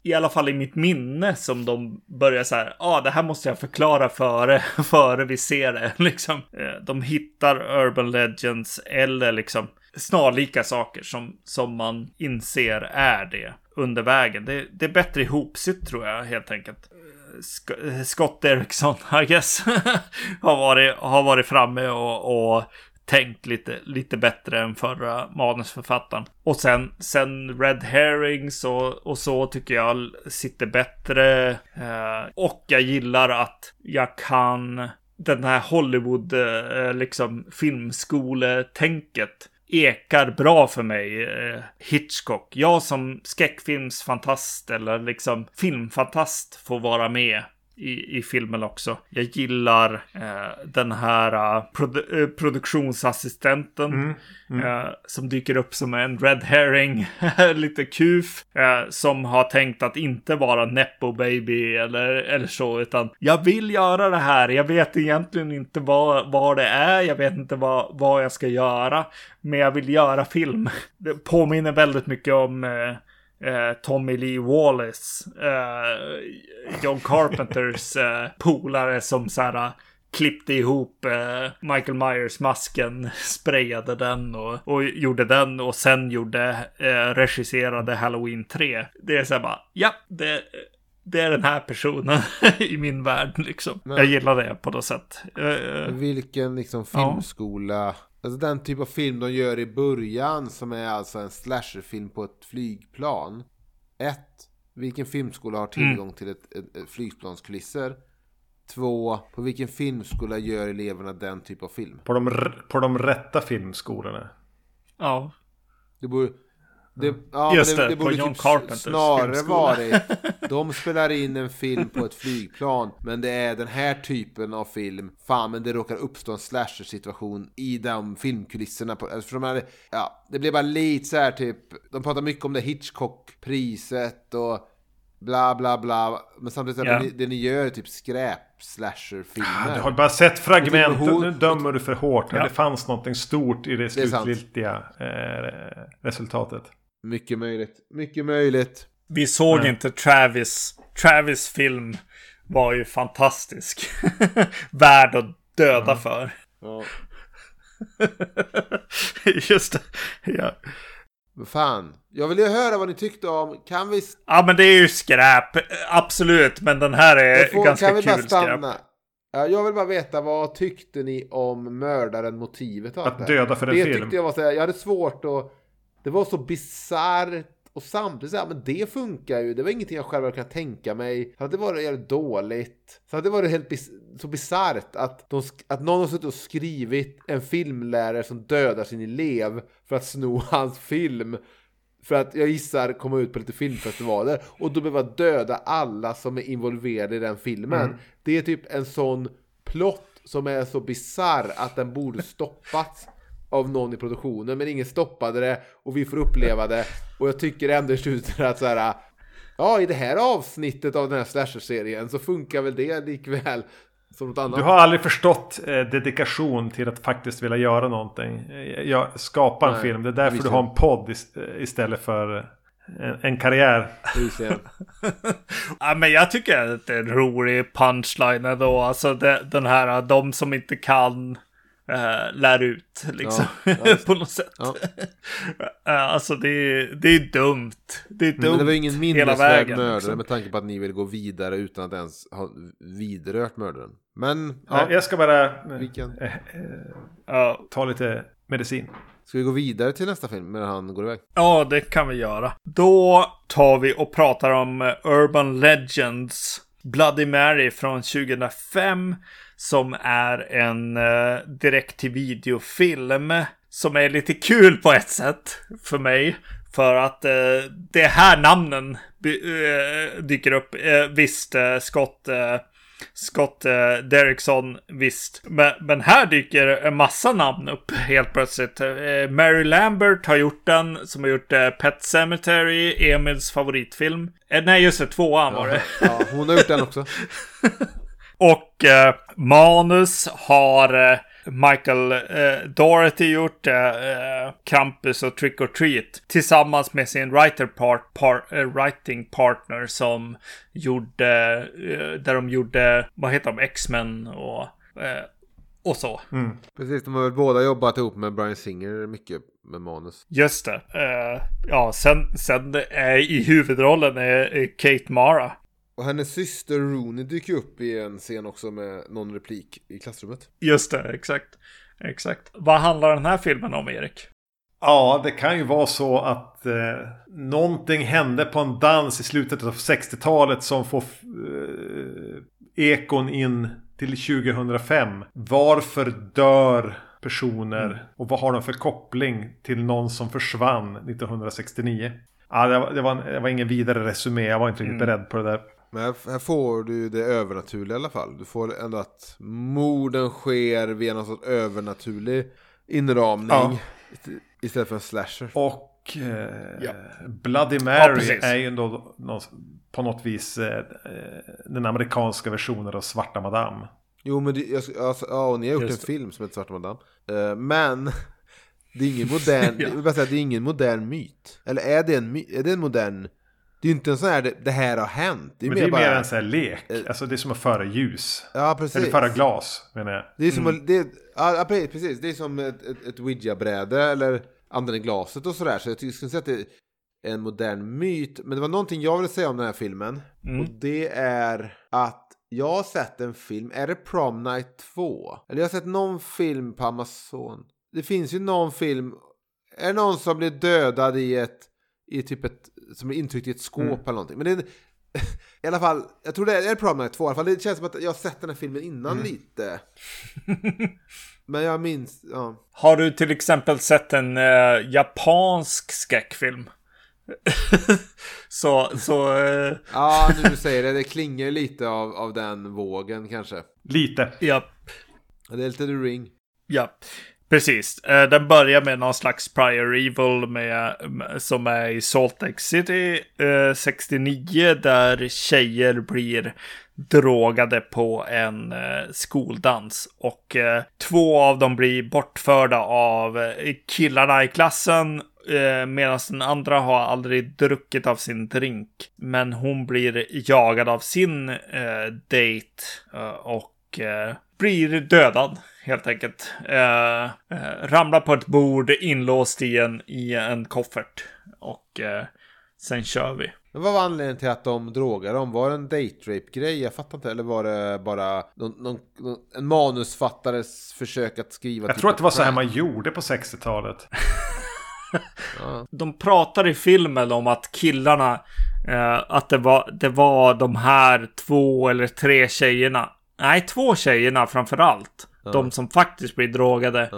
Speaker 2: i alla fall i mitt minne som de börjar så här, ja ah, det här måste jag förklara före, före vi ser det. Liksom, eh, de hittar Urban Legends eller liksom snarlika saker som, som man inser är det under vägen. Det, det är bättre ihopsytt tror jag helt enkelt. Eh, Sk eh, Scott Eriksson, I guess, har, varit, har varit framme och, och tänkt lite, lite bättre än förra manusförfattaren. Och sen, sen Red Herrings och, och så tycker jag sitter bättre. Eh, och jag gillar att jag kan den här Hollywood, eh, liksom filmskoletänket ekar bra för mig. Eh, Hitchcock. Jag som skräckfilmsfantast eller liksom filmfantast får vara med i, i filmen också. Jag gillar eh, den här uh, produ uh, produktionsassistenten mm, mm. Uh, som dyker upp som en red herring, lite kuf, som har tänkt att inte vara nepo baby eller, eller så, utan jag vill göra det här. Jag vet egentligen inte vad, vad det är. Jag vet inte vad, vad jag ska göra, men jag vill göra film. Det påminner väldigt mycket om eh, Tommy Lee Wallace, eh, John Carpenters eh, polare som så här klippte ihop eh, Michael Myers-masken, sprayade den och, och gjorde den och sen gjorde, eh, regisserade Halloween 3. Det är så här bara, ja, det, det är den här personen i min värld liksom. Men, jag gillar det på något sätt.
Speaker 3: Vilken liksom filmskola ja. Alltså den typ av film de gör i början som är alltså en slasherfilm på ett flygplan. Ett, vilken filmskola har tillgång mm. till ett, ett, ett flygplanskulisser? Två, på vilken filmskola gör eleverna den typ av film?
Speaker 1: På de, på de rätta filmskolorna.
Speaker 2: Ja.
Speaker 3: Det borde, det, ja, Just det, det, det borde John typ Carpenters snarare varit De spelar in en film på ett flygplan Men det är den här typen av film Fan men det råkar uppstå en slasher situation I de filmkulisserna på, alltså för de hade, ja, Det blev bara lite så här typ De pratar mycket om det Hitchcock-priset och Bla bla bla Men samtidigt yeah. det, det ni gör är typ skräp slasherfilmer.
Speaker 1: Du har bara sett fragment. Nu dömer du för hårt. Ja. Det fanns någonting stort i det slutgiltiga eh, resultatet.
Speaker 3: Mycket möjligt. Mycket möjligt.
Speaker 2: Vi såg Nej. inte Travis. Travis film var ju fantastisk. Värd att döda mm. för. Ja. Just det. Ja.
Speaker 3: Fan, jag vill ju höra vad ni tyckte om, kan vi...
Speaker 2: Ja men det är ju skräp, absolut, men den här är får, ganska kan vi kul skräp.
Speaker 3: Ja, jag vill bara veta, vad tyckte ni om mördaren, motivet
Speaker 1: av Att döda för en
Speaker 3: det
Speaker 1: film?
Speaker 3: Det tyckte jag var så jag hade svårt att det var så bisarrt och samtidigt så här, men det funkar ju. Det var ingenting jag själv hade kunnat tänka mig. Hade det varit jävligt dåligt. Så det varit helt bis så bisarrt att, att någon har suttit och skrivit en filmlärare som dödar sin elev för att sno hans film. För att jag gissar komma ut på lite filmfestivaler. Och då behöver döda alla som är involverade i den filmen. Mm. Det är typ en sån plott som är så bizarr att den borde stoppats av någon i produktionen men ingen stoppade det och vi får uppleva det och jag tycker ändå i slutet att så här ja i det här avsnittet av den här slasher-serien så funkar väl det likväl som något annat.
Speaker 1: Du har aldrig förstått eh, dedikation till att faktiskt vilja göra någonting. Jag skapar en Nej, film, det är därför du har en podd istället för en, en karriär.
Speaker 2: ja, men jag tycker att det är en rolig punchline ändå. Alltså det, den här, de som inte kan äh, lär ut liksom. Ja, på något sätt. Ja. alltså det är, det är dumt. Det är dumt Men
Speaker 3: det var ingen minnesvärd mördare liksom. med tanke på att ni vill gå vidare utan att ens ha vidrört mördaren. Men
Speaker 1: ja. Jag ska bara? Äh, äh, ta lite medicin.
Speaker 3: Ska vi gå vidare till nästa film medan han går iväg?
Speaker 2: Ja, det kan vi göra. Då tar vi och pratar om Urban Legends Bloody Mary från 2005 som är en uh, direkt till videofilm som är lite kul på ett sätt för mig. För att eh, det är här namnen eh, dyker upp. Eh, visst, eh, Scott, eh, Scott eh, Derrickson, visst. Men, men, här dyker en massa namn upp helt plötsligt. Eh, Mary Lambert har gjort den, som har gjort Pet Cemetery, Emils favoritfilm. nej, just det, tvåan var det.
Speaker 3: Ja, hon har gjort den också.
Speaker 2: Och manus har Michael eh, Doherty gjort, eh, Campus och Trick or Treat. Tillsammans med sin writer part, par, eh, writing partner som gjorde, eh, där de gjorde, vad heter de, X-Men och, eh, och så.
Speaker 3: Mm. Precis, de har väl båda jobbat ihop med Brian Singer mycket med manus.
Speaker 2: Just det. Ja, sen, sen är i huvudrollen är Kate Mara.
Speaker 3: Och hennes syster Rooney dyker upp i en scen också med någon replik i klassrummet.
Speaker 2: Just det, exakt. Exakt. Vad handlar den här filmen om, Erik?
Speaker 1: Ja, det kan ju vara så att eh, någonting hände på en dans i slutet av 60-talet som får eh, ekon in till 2005. Varför dör personer mm. och vad har de för koppling till någon som försvann 1969? Ja, det var, det var, det var ingen vidare resumé. Jag var inte riktigt mm. beredd på det där.
Speaker 3: Men här, här, får du det övernaturliga i alla fall. Du får ändå att morden sker via någon sorts övernaturlig inramning. Ja. Istället för en slasher.
Speaker 1: Och eh, ja. Bloody Mary ja, är ju ändå på något vis eh, den amerikanska versionen av Svarta Madame.
Speaker 3: Jo men det, alltså, ja, och ni har gjort Just en film som heter Svarta Madame. Eh, men det är ingen modern, ja. säga, det är ingen modern myt. Eller är det en, är det en modern det är ju inte en sån här, det, här har hänt.
Speaker 1: Det är, men mer, det är bara, mer en sån här lek. Eh, alltså det är som att föra ljus.
Speaker 3: Ja, precis.
Speaker 1: Eller föra glas, menar jag.
Speaker 3: Det är som, mm. det, ja, precis. Det är som ett, ett, ett Ouija-bräde eller använder glaset och sådär. Så jag skulle säga att det är en modern myt. Men det var någonting jag ville säga om den här filmen. Mm. Och det är att jag har sett en film, är det Prom Night 2? Eller jag har sett någon film på Amazon. Det finns ju någon film, är det någon som blir dödad i ett, i typ ett som är intryckt i ett skåp mm. eller någonting. Men det är, i alla fall, jag tror det är, är Problem 2 i alla fall. Det känns som att jag har sett den här filmen innan mm. lite. Men jag minns, ja.
Speaker 2: Har du till exempel sett en uh, japansk skräckfilm? så, så... Uh...
Speaker 3: ja, nu du säger det. Det klingar lite av, av den vågen kanske.
Speaker 1: Lite.
Speaker 2: Ja.
Speaker 3: Det är lite The Ring.
Speaker 2: Ja. Precis. Eh, den börjar med någon slags prior evil med, som är i Salt Lake City eh, 69 där tjejer blir drogade på en eh, skoldans. Och två av dem blir bortförda av killarna i klassen medan den andra har aldrig druckit av sin drink. Men hon blir jagad av sin date och blir dödad helt enkelt. Eh, eh, ramlar på ett bord inlåst i en, i en koffert. Och eh, sen kör vi.
Speaker 3: Men vad var anledningen till att de drogade dem? Var det en date rape grej Jag fattar inte. Eller var det bara någon, någon, en manusfattares försök att skriva?
Speaker 1: Jag typ tror att det var så här man gjorde på 60-talet.
Speaker 2: De pratar i filmen om att killarna, eh, att det var, det var de här två eller tre tjejerna. Nej, två tjejerna framför allt de som faktiskt blir drogade,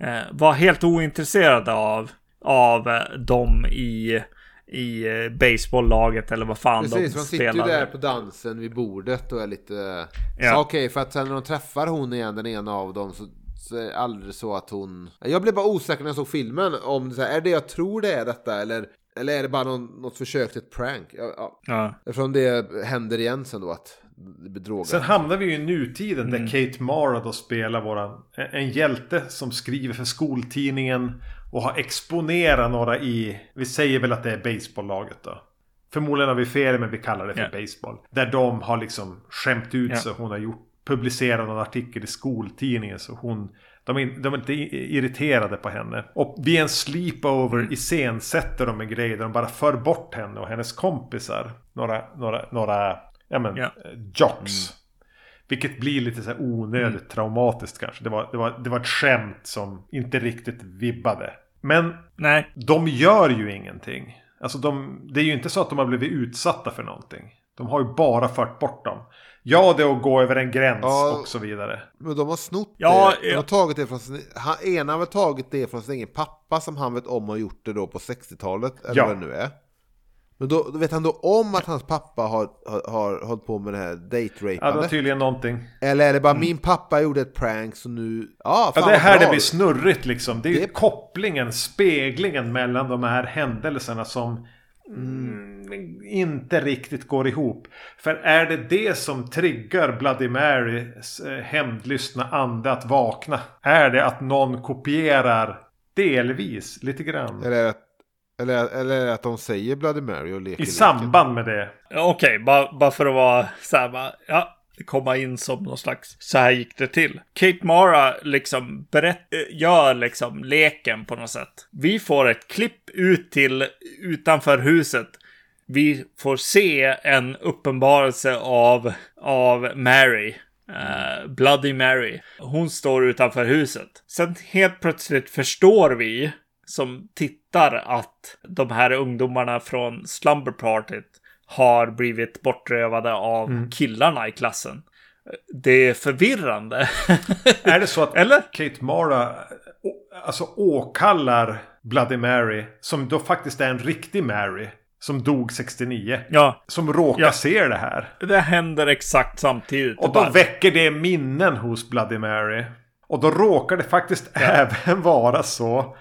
Speaker 2: eh, var helt ointresserade av, av eh, dem i, i eh, baseballlaget eller vad fan Precis, de spelade. Precis, man
Speaker 3: sitter ju där på dansen vid bordet och är lite... Ja. Okej, okay, för att sen när de träffar hon igen, den ena av dem, så så är det aldrig så att hon... Jag blev bara osäker när jag såg filmen om det är det jag tror det är detta eller, eller är det bara någon, något försök till ett prank? Ja, ja. ja. Eftersom det händer igen sen då att bedrågare.
Speaker 1: Sen hamnar vi ju i nutiden mm. där Kate Mara då spelar våran, en hjälte som skriver för skoltidningen och har exponerat några i, vi säger väl att det är baseballlaget då. Förmodligen har vi fel men vi kallar det för yeah. baseball. Där de har liksom skämt ut yeah. så hon har gjort, publicerat en artikel i skoltidningen så hon de är, de är inte irriterade på henne. Och vid en sleepover mm. iscensätter de en grej där de bara för bort henne och hennes kompisar. Några, några, några ja, men, yeah. jocks. Mm. Vilket blir lite så här onödigt mm. traumatiskt kanske. Det var, det, var, det var ett skämt som inte riktigt vibbade. Men
Speaker 2: Nej.
Speaker 1: de gör ju ingenting. Alltså de, det är ju inte så att de har blivit utsatta för någonting. De har ju bara fört bort dem. Ja, det är att gå över en gräns
Speaker 3: Ja.
Speaker 1: och så vidare.
Speaker 3: Men de har snott
Speaker 2: Ja,
Speaker 3: det. De har tagit det från sin... Han, ena har väl tagit det från sin egen pappa som han vet om har gjort det då på 60-talet. Eller
Speaker 1: Ja.
Speaker 3: vad det nu är. Men då, då vet han då om att hans pappa har, har, har hållit på med det här
Speaker 1: Ja, det var tydligen någonting.
Speaker 3: Eller är det bara min pappa gjorde ett prank så nu... Ja,
Speaker 1: Ja,
Speaker 3: fan
Speaker 1: det är här det blir snurrigt liksom. Det är
Speaker 3: Det-
Speaker 1: kopplingen, speglingen mellan de här händelserna som mm, inte riktigt går ihop. För är det det som triggar Bloody Marys eh, hämndlystna ande att vakna? Är det att någon kopierar delvis, lite grann?
Speaker 3: Eller, eller, eller att de säger Bloody Mary och leker
Speaker 1: I
Speaker 3: leken.
Speaker 1: samband med det.
Speaker 2: Okej, bara, bara för att vara så här, bara, ja, komma in som någon slags, så här gick det till. Kate Mara liksom berätt, eh, gör liksom leken på något sätt. Vi får ett klipp ut till utanför huset. Vi får se en uppenbarelse av, av Mary. eh, Bloody Mary. Hon står utanför huset. Sen helt plötsligt förstår vi som tittar att de här ungdomarna från Slumber Partyt har blivit bortrövade av killarna i klassen. Det är förvirrande.
Speaker 1: Är det så att
Speaker 2: Eller?
Speaker 1: Kate Mara alltså åkallar Bloody Mary som då faktiskt är en riktig Mary som dog 69.
Speaker 2: ja,
Speaker 1: Som råkar
Speaker 2: Ja.
Speaker 1: se det här.
Speaker 2: det händer exakt samtidigt.
Speaker 1: Och då
Speaker 2: bara-
Speaker 1: väcker det minnen hos Bloody Mary. Och då råkar det faktiskt även vara så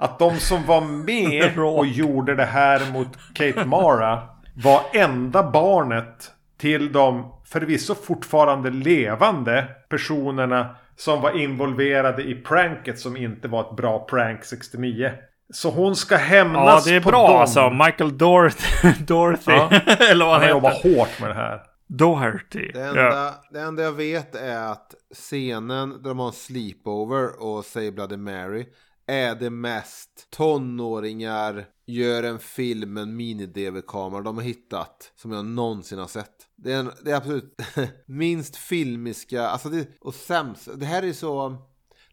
Speaker 1: att de som var med och gjorde det här mot Kate Mara var enda barnet till de förvisso fortfarande levande personerna som var involverade i pranket som inte var ett bra prank 69. Så hon ska
Speaker 2: Ja,
Speaker 1: hämnas
Speaker 2: det är
Speaker 1: på
Speaker 2: bra
Speaker 1: dem.
Speaker 2: alltså. Michael Dorothy. Dorothy.
Speaker 1: Ja.
Speaker 2: Eller vad
Speaker 1: Han
Speaker 2: han
Speaker 1: jobbar hårt med det här.
Speaker 2: Doherty.
Speaker 3: Det
Speaker 2: Ja.
Speaker 3: enda, det enda jag vet är att scenen där de har en sleepover och säger Bloody Mary är det mest tonåringar gör en film med en mini-DV-kamera de har hittat som jag någonsin har sett. Det är, en, det är absolut minst filmiska, alltså det, och sämst. Det här är så...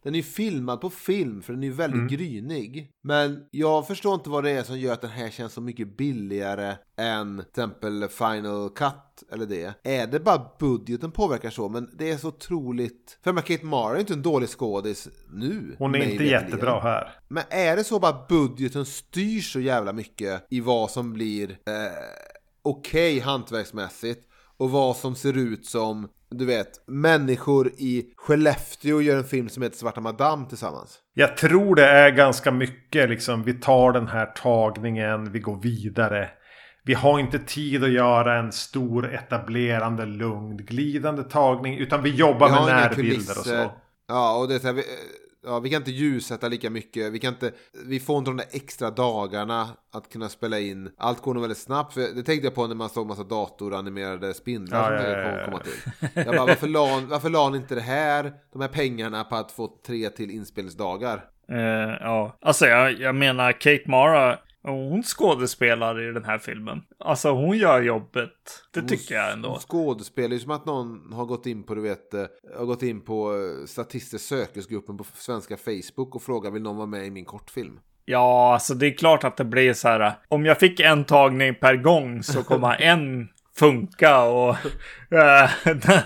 Speaker 3: Den är ju filmad på film för den är ju väldigt grynig. Men jag förstår inte vad det är som gör att den här känns så mycket billigare än till exempel Final Cut eller det. Är det bara budgeten påverkar så? Men det är så otroligt... För menar, Kate Mara är inte en dålig skådis nu.
Speaker 1: Hon är inte jättebra här.
Speaker 3: Men är det så bara budgeten styr så jävla mycket i vad som blir eh, okej hantverksmässigt och vad som ser ut som, du vet, människor i Skellefteå gör en film som heter Svarta Madame tillsammans.
Speaker 1: Jag tror det är ganska mycket liksom. Vi tar den här tagningen, vi går vidare. Vi har inte tid att göra en stor etablerande, lugn, glidande tagning. Utan vi jobbar
Speaker 3: Vi
Speaker 1: med närbilder och så.
Speaker 3: Ja, och det är så här, vi, ja, vi kan inte ljussätta lika mycket. Vi kan inte, vi får inte de där extra dagarna att kunna spela in. Allt går nog väldigt snabbt. För det tänkte jag på när man såg massa datoranimerade spindlar
Speaker 1: Ja,
Speaker 3: som
Speaker 1: ja, ja, ja.
Speaker 3: komma till. Jag bara, varför la, varför la ni inte det här, de här pengarna på att få tre till inspelningsdagar?
Speaker 2: Eh, ja, alltså jag, jag menar Kate Mara. Hon skådespelar i den här filmen. Alltså hon gör jobbet. Det tycker jag ändå.
Speaker 3: Hon skådespelar ju som att någon har gått in på, du vet, eh, har gått in på eh, Statistisk sökesgruppen på svenska Facebook och frågar vill någon vara med i min kortfilm?
Speaker 2: Ja, alltså det är klart att det blir så här. Om jag fick en tagning per gång så kommer en funka och eh,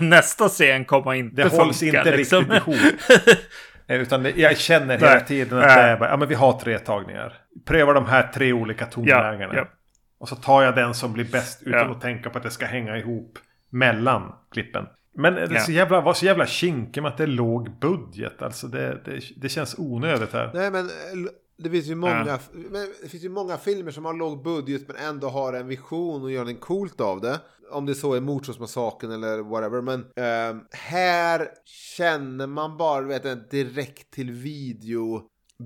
Speaker 2: nästa scen kommer inte
Speaker 1: Det
Speaker 2: funka.
Speaker 1: hålls inte
Speaker 2: liksom.
Speaker 1: riktigt ihop. Eh, Utan det, jag känner hela
Speaker 2: Nej.
Speaker 1: tiden att det är bara, ja men vi har tre tagningar. Pröva de här tre olika tonlägena.
Speaker 2: ja.
Speaker 1: Och så tar jag den som blir bäst utan
Speaker 2: Ja.
Speaker 1: att tänka på att det ska hänga ihop mellan klippen. Men det är
Speaker 2: Ja.
Speaker 1: så jävla, var så jävla kinkig med att det är låg budget. Alltså det, det, det känns onödigt här.
Speaker 3: Nej men eh, det finns ju många, men det finns ju många filmer som har låg budget men ändå har en vision och gör något coolt av det. Om det så är Mordsordsmassakern eller whatever. Men ehm, här känner man bara vet, en direkt till video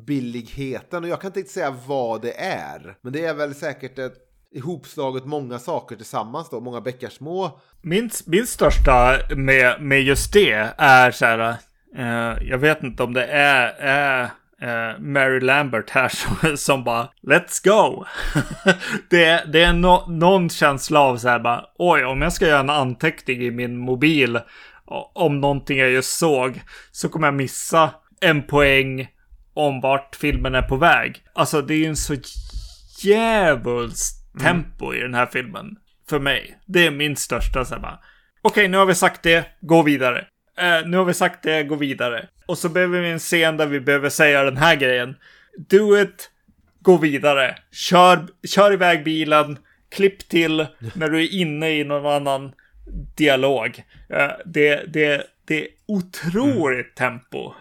Speaker 3: billigheten och jag kan inte riktigt säga vad det är. Men det är väl säkert ett ihopslaget många saker tillsammans då, många bäckar små.
Speaker 2: Min, min största med, med just det är så här. eh, jag vet inte om det är, är eh, Mary Lambert här som, som bara Let's go! det, det är no, någon känsla av så här bara Oj, om jag ska göra en anteckning i min mobil om någonting jag just såg så kommer jag missa en poäng om vart filmen är på väg. Alltså det är ju en så djävulskt tempo i den här filmen. för mig. Det är min största så här bara. Okej, nu har vi sagt det, gå vidare. Uh, nu har vi sagt det, gå vidare. Och så behöver vi en scen där vi behöver säga den här grejen. Do it, gå vidare. Kör, kör iväg bilen, klipp till när du är inne i någon annan dialog. Uh, det, det, det är otroligt tempo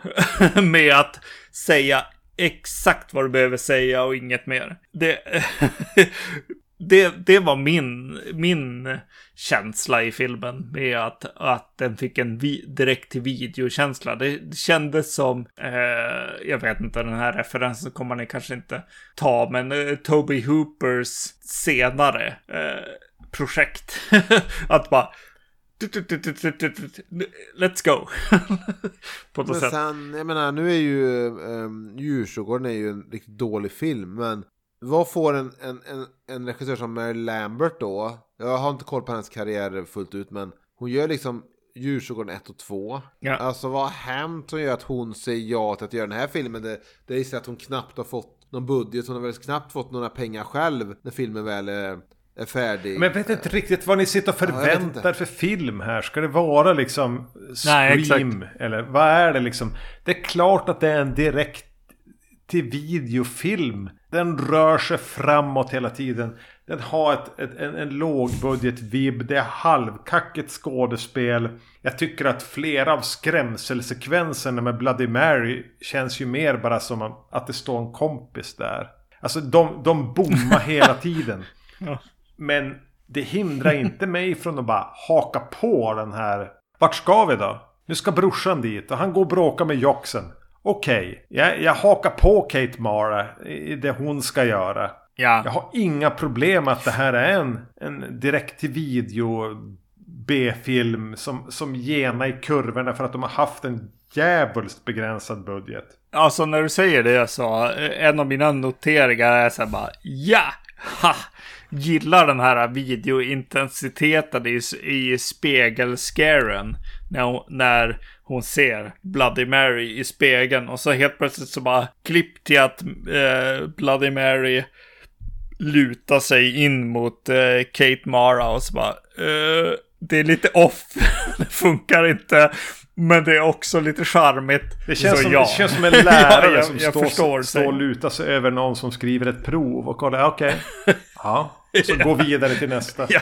Speaker 2: med att säga exakt vad du behöver säga och inget mer. Det, det, det var min, min känsla i filmen med att, att den fick en vi, direkt till videokänsla. Det, kändes som, eh, jag vet inte, den här referensen kommer ni kanske inte ta, men eh, Toby Hoopers senare eh, projekt. att bara Let's go.
Speaker 3: På något men sätt. Sen, jag menar, nu är ju um, Djursjukvården är ju en riktigt dålig film, men vad får en, en, en, en regissör som Mary Lambert då? Jag har inte koll på hennes karriär fullt ut, men hon gör liksom Djursjukvården 1 och 2. Ja. Alltså vad har hänt som gör att hon säger ja till att göra den här filmen? Det, det är så att hon knappt har fått någon budget, hon har väl knappt fått några pengar själv när filmen väl är är färdig.
Speaker 1: Men jag vet inte riktigt vad ni sitter och förväntar ja, för film här. Ska det vara liksom Scream? Nej, eller vad är det liksom? Det är klart att det är en direkt till videofilm. Den rör sig framåt hela tiden. Den har ett, ett, en, en lågbudget-vibb. Det är halvkackigt skådespel. Jag tycker att flera av skrämselsekvenserna med Bloody Mary känns ju mer bara som att det står en kompis där. Alltså de, de bommar hela tiden. ja. Men det hindrar inte mig från att bara haka på den här. Vart ska vi då? Nu ska brorsan dit och han går och bråkar med joxen. Okej, okay. jag, jag hakar på Kate Mara i det hon ska göra. Ja. Jag har inga problem med att det här är en, en direkt till video B-film som, som gena i kurvorna för att de har haft en djävulskt begränsad budget.
Speaker 2: Alltså när du säger det så, en av mina noteringar är så här bara ja, ha, gillar den här videointensiteten i, i spegelscaren. När när hon ser Bloody Mary i spegeln och så helt plötsligt så bara klipp till att eh, Bloody Mary lutar sig in mot eh, Kate Mara och så bara eh, det är lite off. det funkar inte. Men det är också lite charmigt.
Speaker 1: Det känns, som, ja. det känns som en lärare ja, jag, som jag står, står och lutar sig över någon som skriver ett prov och kollar, okej. Okay. Ja. Och så gå vidare till nästa.
Speaker 2: Ja.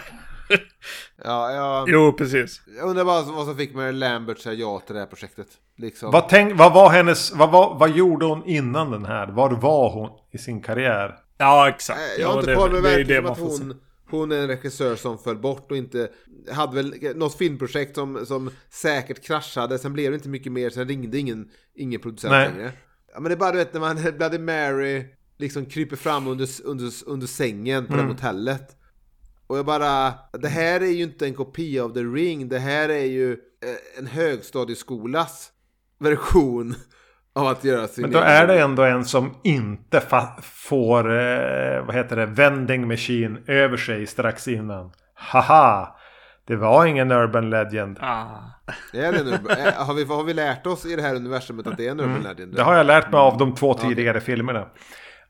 Speaker 3: ja, ja.
Speaker 2: Jo, precis.
Speaker 3: Jag undrar bara vad som fick med Lambert säga ja till det här projektet. Liksom.
Speaker 1: Vad, tänk, vad var hennes, vad, var, vad gjorde hon innan den här? Var var hon i sin karriär?
Speaker 2: Ja, exakt.
Speaker 3: Jag har inte koll, men det verkar som att hon, hon är en regissör som föll bort och inte hade väl något filmprojekt som, som säkert kraschade. Sen blev det inte mycket mer, sen ringde ingen, ingen producent Nej. längre. Ja, men det är bara du vet när man, Bloody Mary liksom kryper fram under, under, under sängen på mm. det hotellet. Och jag bara, det här är ju inte en kopia av The Ring, det här är ju eh, en högstadieskolas version av att göra sin
Speaker 1: Men då är det ändå en som inte får, eh, vad heter det, vending machine över sig strax innan. Haha! Det var ingen Urban Legend.
Speaker 2: Ah.
Speaker 3: Är det en urban, har, vi, har vi lärt oss i det här universumet att det är en Urban mm. Legend?
Speaker 1: Det har jag lärt mig av de två tidigare ja. filmerna.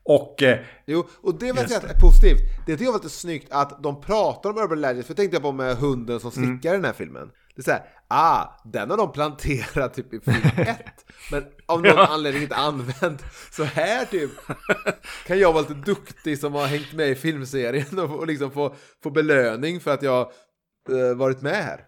Speaker 1: Och... Eh,
Speaker 3: jo, och det vill jag säga är positivt. Det tycker jag var lite snyggt att de pratar om Urban Legends, för jag tänkte på med hunden som slickar mm. i den här filmen. Det är såhär, ah, den har de planterat typ i film 1. men av någon ja. anledning inte använt. Så här typ kan jag vara lite duktig som har hängt med i filmserien och, och liksom få, få belöning för att jag eh, varit med här.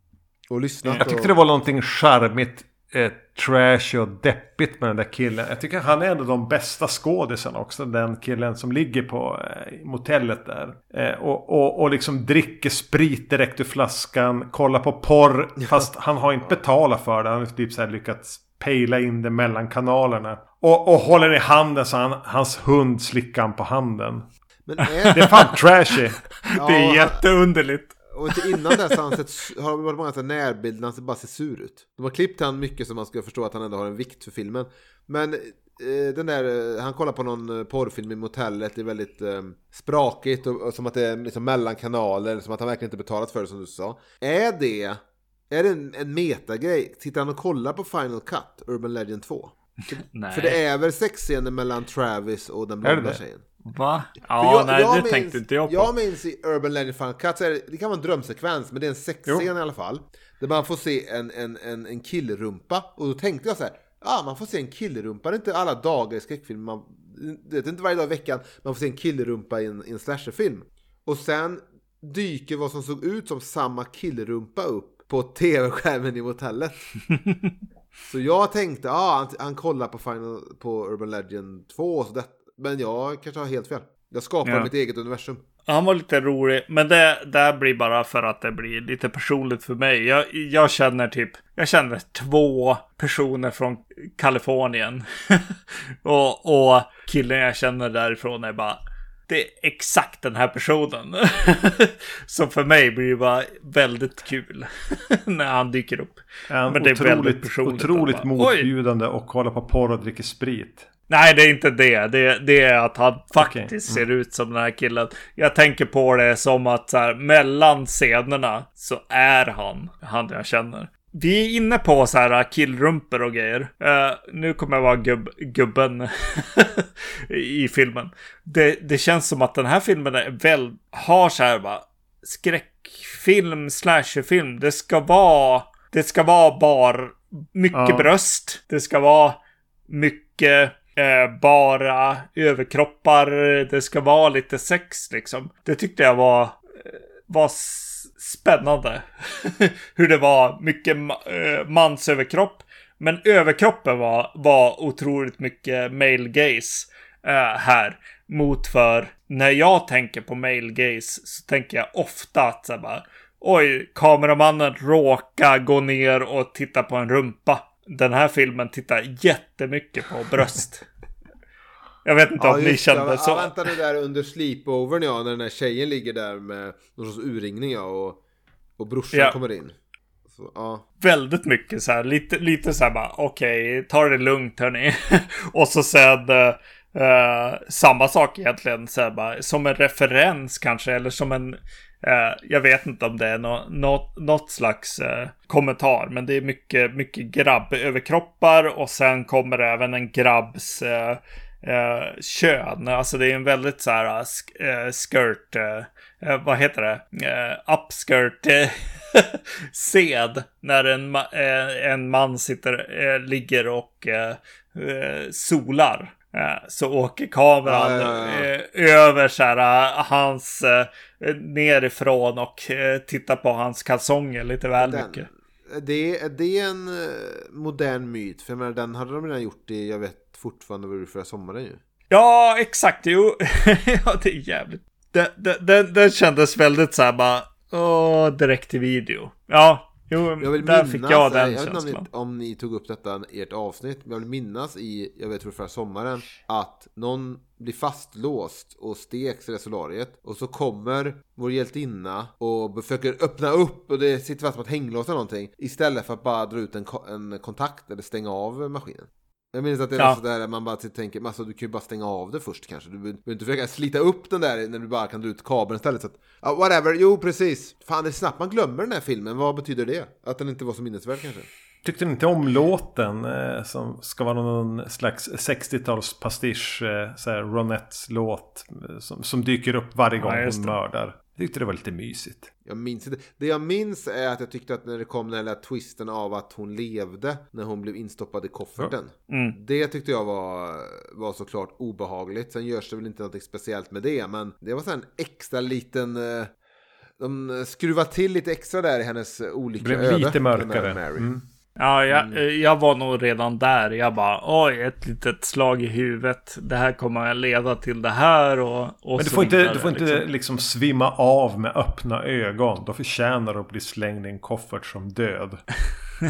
Speaker 3: Och lyssnat.
Speaker 1: Jag tyckte och... det var någonting charmigt eh, trash och deppigt med den där killen. Jag tycker han är en av de bästa skådisarna också. Den killen som ligger på eh, motellet där. Eh, och, och, och liksom dricker sprit direkt ur flaskan. Kollar på porr. Ja. Fast han har inte betalat för det. Han har typ så här lyckats pejla in det mellan kanalerna. Och, och håller i handen så han, hans hund slickar han på handen. Är... Det är fan trashy.
Speaker 2: ja, det är jätteunderligt.
Speaker 3: Och inte innan dess har, han sett, har varit många närbilder när han bara ser sur ut. De har klippt han mycket så man ska förstå att han ändå har en vikt för filmen. Men eh, den där, eh, han kollar på någon eh, porrfilm i motellet, det är väldigt eh, sprakigt och, och, som att det är liksom mellan som att han verkligen inte betalat för det som du sa. Är det, är det en, en metagrej? Tittar han och kollar på Final Cut, Urban Legend 2?
Speaker 2: Nej.
Speaker 3: För det är väl sexscener mellan Travis och den blonda tjejen?
Speaker 2: Va? Ja,
Speaker 3: jag-
Speaker 2: nej,
Speaker 3: jag
Speaker 2: det
Speaker 3: minns-
Speaker 2: tänkte inte jag på.
Speaker 3: Jag minns i Urban Legend Final Cut, det, det kan vara en drömsekvens, men det är en sexscen i alla fall. Där man får se en, en, en, en killrumpa. Och då tänkte jag så här, ja ah, man får se en killrumpa. Det är inte alla dagar i skräckfilm, man, det är inte varje dag i veckan man får se en killrumpa i en, i en slasherfilm. Och sen dyker vad som såg ut som samma killrumpa upp på tv-skärmen i motellet. Så jag tänkte, ja ah, han, han kollar på, Final, på Urban Legend 2 och så det, Men jag kanske har helt fel. Jag skapar
Speaker 2: Ja.
Speaker 3: mitt eget universum.
Speaker 2: Han var lite rolig, men det där blir bara för att det blir lite personligt för mig. Jag, jag känner typ, jag känner två personer från Kalifornien. och, och killen jag känner därifrån är bara, det är exakt den här personen. Så för mig blir det bara väldigt kul när han dyker upp.
Speaker 1: En
Speaker 2: Men det är väldigt
Speaker 1: otroligt,
Speaker 2: personligt.
Speaker 1: otroligt
Speaker 2: bara,
Speaker 1: motbjudande och kolla på porr och dricka sprit.
Speaker 2: Nej, det är inte det. Det, det är att han faktiskt
Speaker 1: Okej, mm.
Speaker 2: ser ut som den här killen. Jag tänker på det som att så här, mellan scenerna så är han han jag känner. Vi är inne på så här killrumpor och grejer. Eh, nu kommer jag vara gubb, gubben i filmen. Det, det känns som att den här filmen är väl, har så här bara skräckfilm, slasherfilm. Det ska vara, det ska vara bara mycket
Speaker 1: Ja.
Speaker 2: bröst. Det ska vara mycket eh, bara överkroppar. Det ska vara lite sex liksom. Det tyckte jag var, eh, var spännande. Hur det var mycket eh, mansöverkropp. Men överkroppen var, var otroligt mycket male gaze eh, här. Mot för när jag tänker på male gaze så tänker jag ofta att så här bara, oj, kameramannen råkar gå ner och titta på en rumpa. Den här filmen tittar jättemycket på bröst. Jag vet inte om ni
Speaker 3: det.
Speaker 2: kände
Speaker 3: jag,
Speaker 2: så.
Speaker 3: Jag väntade där under sleepovern ja, när den här tjejen ligger där med någon sorts urringning ja, och, och brorsan
Speaker 2: Ja.
Speaker 3: kommer in. Så, ja.
Speaker 2: väldigt mycket så här, lite, lite så här bara, okej, ta det lugnt hörni. och så sen eh, eh, samma sak egentligen, så här bara, som en referens kanske, eller som en, Eh, jag vet inte om det är något, något, något slags eh, kommentar, men det är mycket, mycket grabböverkroppar och sen kommer det även en grabbs eh, eh, kön. Alltså det är en väldigt så här eh, sk- eh, skirt, eh, eh, vad heter det? Eh, upskirt eh, sed. När en, en man sitter, ligger och solar. Eh, så åker kameran
Speaker 3: Ja, ja, ja.
Speaker 2: Eh, över så här eh, hans nerifrån och tittar på hans kalsonger lite väl
Speaker 3: Den,
Speaker 2: mycket.
Speaker 3: det, är det en eh, modern myt? För jag menar, den hade de redan gjort i, jag vet fortfarande vad det förra sommaren ju.
Speaker 2: Ja, exakt. Jo, ja, det är jävligt. Den, den, den, den kändes väldigt så här bara, åh, direkt till video. Ja, jo,
Speaker 3: Jag vill
Speaker 2: där
Speaker 3: minnas,
Speaker 2: fick jag den
Speaker 3: jag vet inte om ni, om ni tog upp detta i ert avsnitt, men jag vill minnas i, jag vet för förra sommaren, att någon blir fastlåst och steks i det solariet och så kommer vår hjältinna och försöker öppna upp och det sitter fast på ett hänglås eller någonting istället för att bara dra ut en, en kontakt eller stänga av maskinen. Jag minns att det är
Speaker 2: Ja.
Speaker 3: sådär att man bara tänker, men alltså, du kan ju bara stänga av det först kanske. Du behöver inte försöka slita upp den där när du bara kan dra ut kabeln istället. Så att, ja, whatever, jo precis. Fan, det är snabbt man glömmer den här filmen. Vad betyder det? Att den inte var så minnesvärd kanske?
Speaker 1: Tyckte ni inte om låten eh, som ska vara någon slags 60-tals pastisch, eh, så här Ronettes låt eh, som, som dyker upp varje gång
Speaker 2: Ja,
Speaker 1: hon mördar. Jag tyckte det var lite mysigt.
Speaker 3: Jag minns inte. Det jag minns är att jag tyckte att när det kom den där twisten av att hon levde när hon blev instoppad i kofferten.
Speaker 2: Mm.
Speaker 3: Det tyckte jag var, var såklart obehagligt. Sen görs det väl inte något speciellt med det, men det var så en extra liten... eh, De skruvar till lite extra där i hennes olika
Speaker 1: Blev
Speaker 3: öde.
Speaker 1: lite
Speaker 3: den här
Speaker 1: mörkare.
Speaker 3: Mary.
Speaker 1: Mm.
Speaker 2: Ja, jag, jag var nog redan där. Jag bara, oj, ett litet slag i huvudet. Det här kommer att leda till det här och, och
Speaker 1: Men du får inte, du får inte
Speaker 2: liksom.
Speaker 1: liksom svimma av med öppna ögon. Då förtjänar du att bli slängd i en koffert som död.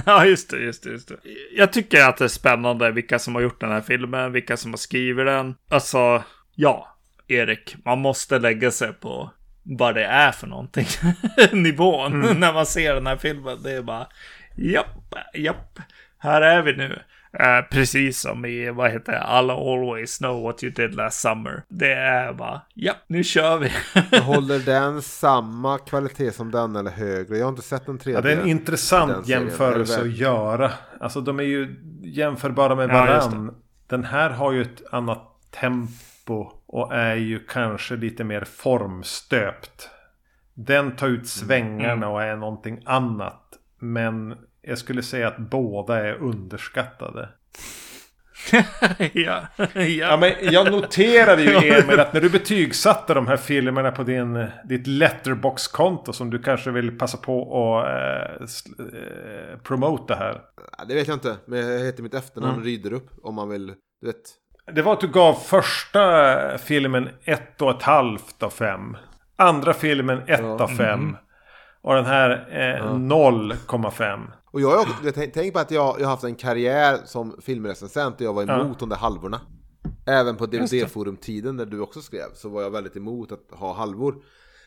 Speaker 2: Ja, just det, just det, just det. Jag tycker att det är spännande vilka som har gjort den här filmen, vilka som har skrivit den. Alltså, ja, Erik, man måste lägga sig på vad det är för någonting. Nivån när man ser den här filmen. Det är bara, japp, japp, här är vi nu. Eh, precis som i, vad heter det, I'll always know what you did last summer. Det är bara, japp, nu kör vi.
Speaker 3: Håller den samma kvalitet som den eller högre? Jag har inte sett den tredje.
Speaker 1: Ja, det är en intressant jämförelse att göra. Alltså de är ju jämförbara med
Speaker 2: Ja, just
Speaker 1: varann. Den här har ju ett annat tempo Och är ju kanske lite mer formstöpt. Den tar ut svängarna och är någonting annat. Men jag skulle säga att båda är underskattade.
Speaker 2: ja, ja.
Speaker 1: Ja, men jag noterade ju Emil att när du betygsatte de här filmerna på din, ditt letterbox-konto som du kanske vill passa på att eh, eh, promota här.
Speaker 3: Ja, Det vet jag inte, men jag heter mitt efternamn
Speaker 1: Mm.
Speaker 3: Ryderup om man vill, du vet.
Speaker 1: Det var att du gav första filmen ett och ett halvt av fem. Andra filmen ett
Speaker 3: Ja.
Speaker 1: av fem. Och den här eh, 0,5.
Speaker 3: Och jag jag tänk, tänk på att jag, jag har haft en karriär som filmrecensent och jag var
Speaker 1: Ja.
Speaker 3: emot de där halvorna. Även på. DVD-forum-tiden när du också skrev så var jag väldigt emot att ha halvor.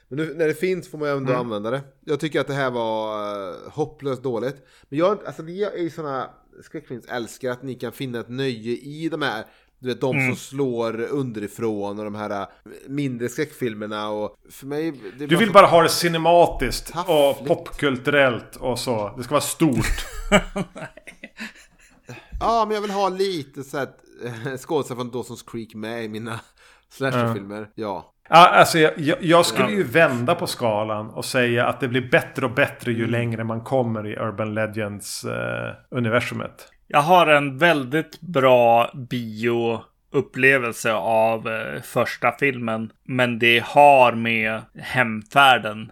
Speaker 3: Men nu när det finns får man ju ändå
Speaker 1: Mm.
Speaker 3: använda det. Jag tycker att det här var uh, hopplöst dåligt. Men jag, alltså ni är ju sådana skräckfilmsälskare att ni kan finna ett nöje i de här du vet de
Speaker 1: Mm.
Speaker 3: som slår underifrån och de här äh, mindre skräckfilmerna och för mig...
Speaker 1: Du vill
Speaker 3: så-
Speaker 1: bara ha det cinematiskt och
Speaker 3: Taffligt.
Speaker 1: popkulturellt och så. Det ska vara stort.
Speaker 3: Ja, men jag vill ha lite så här eh, skådespelare från Dawson's Creek med i mina slasherfilmer. Ja.
Speaker 1: Ja, alltså jag, jag, jag skulle ju vända på skalan och säga att det blir bättre och bättre ju längre man kommer i Urban Legends-universumet.
Speaker 2: Jag har en väldigt bra bioupplevelse av eh, första filmen. Men det har med hemfärden